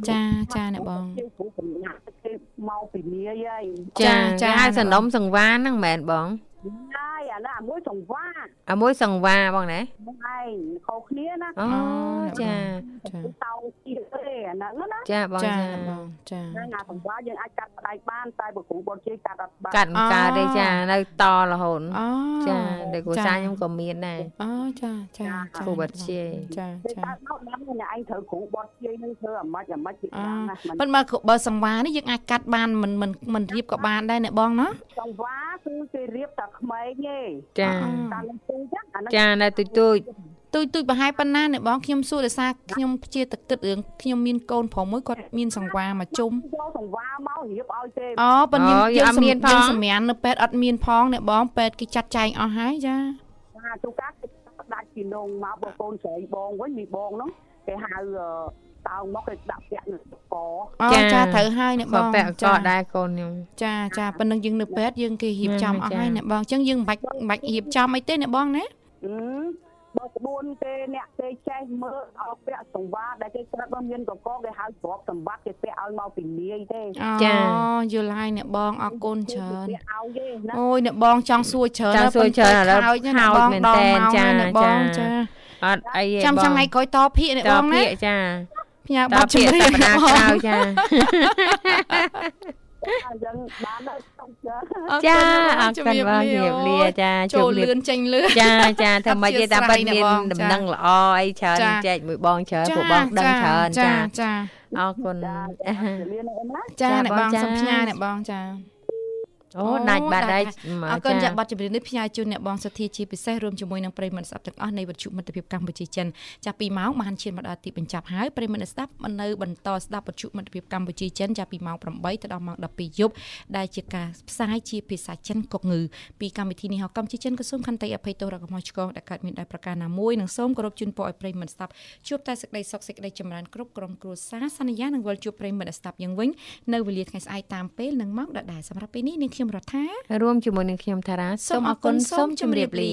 [SPEAKER 2] ចាចាអ្នកបង
[SPEAKER 4] គេគ្រូកំណើតគេមកពីនាយហើយ
[SPEAKER 1] ចា
[SPEAKER 2] ចា
[SPEAKER 1] ចាហៅសំណុំសង្វារហ្នឹងមែនបង
[SPEAKER 4] ហើយអានោះអាមួយសង្វា
[SPEAKER 1] អាមួយសង្វារបងណែ
[SPEAKER 4] ហ្នឹងឯងខុសគ្នាណា
[SPEAKER 1] អូចា
[SPEAKER 2] ចា
[SPEAKER 4] តោជាទេអាហ្នឹងណា
[SPEAKER 1] ចាបង
[SPEAKER 2] ចា
[SPEAKER 1] ចា
[SPEAKER 2] អ្នកបងចា
[SPEAKER 4] ហ្នឹងអាសង្វាយើងអាចកាត់ផ្ដាច់បានតែបើគ្រូបត់ជាកាត់អត់បាន
[SPEAKER 1] កាត់មិនកើតទេចានៅតរហូត
[SPEAKER 2] អូ
[SPEAKER 1] ចាដែលគ្រួសារខ្ញុំក៏មានដែរ
[SPEAKER 2] អូចាចា
[SPEAKER 1] គ្រូបាត់ជាយ
[SPEAKER 2] ចា
[SPEAKER 4] គេ
[SPEAKER 2] ចា
[SPEAKER 4] កាត់មកដល់អ្នកឯងត្រូវគ្រូបត់ជានឹងធ្វើអាម៉េចអាម៉េចពី
[SPEAKER 2] អូ
[SPEAKER 4] ខាងណាមិន
[SPEAKER 2] ប៉ុន្តែបើបើសង្វារនេះយើងអាចកាត់បានមិនមិនមិនរៀបក៏បានដែរអ្នកបងណា
[SPEAKER 4] សង្វាគឺគេរៀបតែក្មេងទេ
[SPEAKER 1] ចា
[SPEAKER 4] តាមនឹងទូចឹងអាហ្នឹង
[SPEAKER 1] ចានៅទូចទូច
[SPEAKER 2] ទូចទូចប្រហែលប៉ុណ្ណាអ្នកបងខ្ញុំសួរដោយសារខ្ញុំជាតគិតរឿងខ្ញុំមានកូនប្រុសមួយគាត់មានសង្វារមកជុំ
[SPEAKER 4] យកសង្វាមករៀបឲ្យទេ
[SPEAKER 2] អូប៉ុន្តែ
[SPEAKER 1] អូ
[SPEAKER 2] យើង
[SPEAKER 1] យើងអត់មានផង
[SPEAKER 2] យើងសម្រាននៅពេទ្យអត់មានផងអ្នកបងពេទ្យគេចាត់ចែងអស់ហើយចា
[SPEAKER 4] អាទូកាគេផ្ដាច់ពីនងមកបងកូនស្រីបងវិញមីបងហ្នឹងគេហៅ តោងមកគេដាក់ពាក់នៅក
[SPEAKER 2] អូ
[SPEAKER 1] ចា
[SPEAKER 2] ចាត្រូវហើយអ្នកប
[SPEAKER 1] ក៏
[SPEAKER 2] ង
[SPEAKER 1] ពាក់ក
[SPEAKER 2] ចា
[SPEAKER 1] ដែរកូនខ្ញុំ
[SPEAKER 2] ចាចាប៉ុណ្ណឹងយើងនៅពេទ្យយើងគេរៀបចំ
[SPEAKER 1] ចា
[SPEAKER 2] អស់ហើយអ្នកបងអញ្ចឹងយើងមិនបាច់មិនបាច់រៀបចំអីទេអ្នកបងណា
[SPEAKER 4] អឺបើក្បួនគេអ្នកគេចេះមើលឲ្យពាក់សង្វាដែលគេក្រាត់មកមានកកគេហៅទ្រពសម្បត្តិគេពាក់ឲ្យមកពីនាយទេ
[SPEAKER 2] អូ
[SPEAKER 1] ចា
[SPEAKER 2] យល់ហើយអ្នកបងអរគុណច្រើន
[SPEAKER 4] ពាក់ឲ្យទេណា
[SPEAKER 2] អូយអ្នកបងចង់សួរច្រើន
[SPEAKER 1] ចង់សួរច្រើនឥឡូវ
[SPEAKER 2] ខោចណាអ្នក
[SPEAKER 1] ខោច
[SPEAKER 2] បង
[SPEAKER 1] មែន
[SPEAKER 2] ដល់
[SPEAKER 1] តែន
[SPEAKER 2] មក
[SPEAKER 1] ចា
[SPEAKER 2] ហើយអ្នកបង
[SPEAKER 1] ចា
[SPEAKER 2] ចា
[SPEAKER 1] អត់អីទេ
[SPEAKER 2] ចាំ
[SPEAKER 1] បង
[SPEAKER 2] ចាំថ្ងៃក្រោយតភាកអ្នក
[SPEAKER 1] ត
[SPEAKER 2] បងណា
[SPEAKER 1] ភាកចា
[SPEAKER 2] ផ្ញើ
[SPEAKER 1] ត
[SPEAKER 2] ប័ណ្ណ
[SPEAKER 1] ភា
[SPEAKER 2] ចម្ករៀ
[SPEAKER 1] ស
[SPEAKER 2] ង
[SPEAKER 1] ប្តាហ៍ក្រោយចា
[SPEAKER 4] អញ្ចឹងបានហើយសុំចា
[SPEAKER 1] ចាអរគុណបងជម្រាបលាចា
[SPEAKER 2] ចូល
[SPEAKER 1] ជម្រាប
[SPEAKER 2] លឿនចេញលឿន
[SPEAKER 1] ចាចាធ្វើម៉េចទេតាមពិត
[SPEAKER 2] អធិស្ឋាន
[SPEAKER 1] មាន
[SPEAKER 2] ណាបង
[SPEAKER 1] ដំណឹងល្អអីច្រើន
[SPEAKER 2] ចា
[SPEAKER 1] ចែកមួយបងច្រើនពួកបងដឹងច្រើនចា
[SPEAKER 2] ចា
[SPEAKER 1] អរគុណ
[SPEAKER 4] ចាជំរាបលាអូនណា
[SPEAKER 2] ចា
[SPEAKER 1] ចា
[SPEAKER 2] អ្នក
[SPEAKER 1] បង
[SPEAKER 2] បង
[SPEAKER 1] ចា
[SPEAKER 2] សុំផ្ញើអ្នកបងចា
[SPEAKER 1] អូដាច់បាទដាច់
[SPEAKER 2] អរគុណចាប័ណ្ណចម្រៀងនេះផ្ញើជូនអ្នកបងសុធាជាពិសេសរួមជាមួយនឹងប្រិយមិត្តស្ដាប់ទាំងអស់នៃវិទ្យុមិត្តភាពកម្ពុជាចិនចាប់ពីម៉ោងបានឈានមកដល់ទីបញ្ចប់ហើយប្រិយមិត្តស្ដាប់នៅបន្តស្ដាប់វិទ្យុមិត្តភាពកម្ពុជាចិនចាប់ពីម៉ោង8ទៅដល់ម៉ោង12យប់ដែលជាការផ្សាយជាភាសាចិនកុកងឺពីកម្មវិធីនេះហៅកម្ពុជាចិនក៏សូមខន្តីអភ័យទោសរកកំហុសឆ្គងដែលកើតមានដោយប្រការណាមួយនិងសូមគោរពជូនពរឲ្យប្រិយមិត្តស្ដាប់ជួបតែសេចក្តីសុខសេចក្តីចម្រើនគ្រប់ក្រុមគ្រួសារសន្យានឹងវិលជួបប្រិយមិត្តស្ដាប់យ៉ាងវិញនៅវេលាថ្ងៃស្អែកតាមពេលនិងម៉ោងដដែលសម្រាប់ពេលនេះនាងខ្ញុំរដ្ឋា
[SPEAKER 1] រួមជាមួយនឹងខ្ញុំថារ៉ាសូមអរគុណសូមជម្រាបលា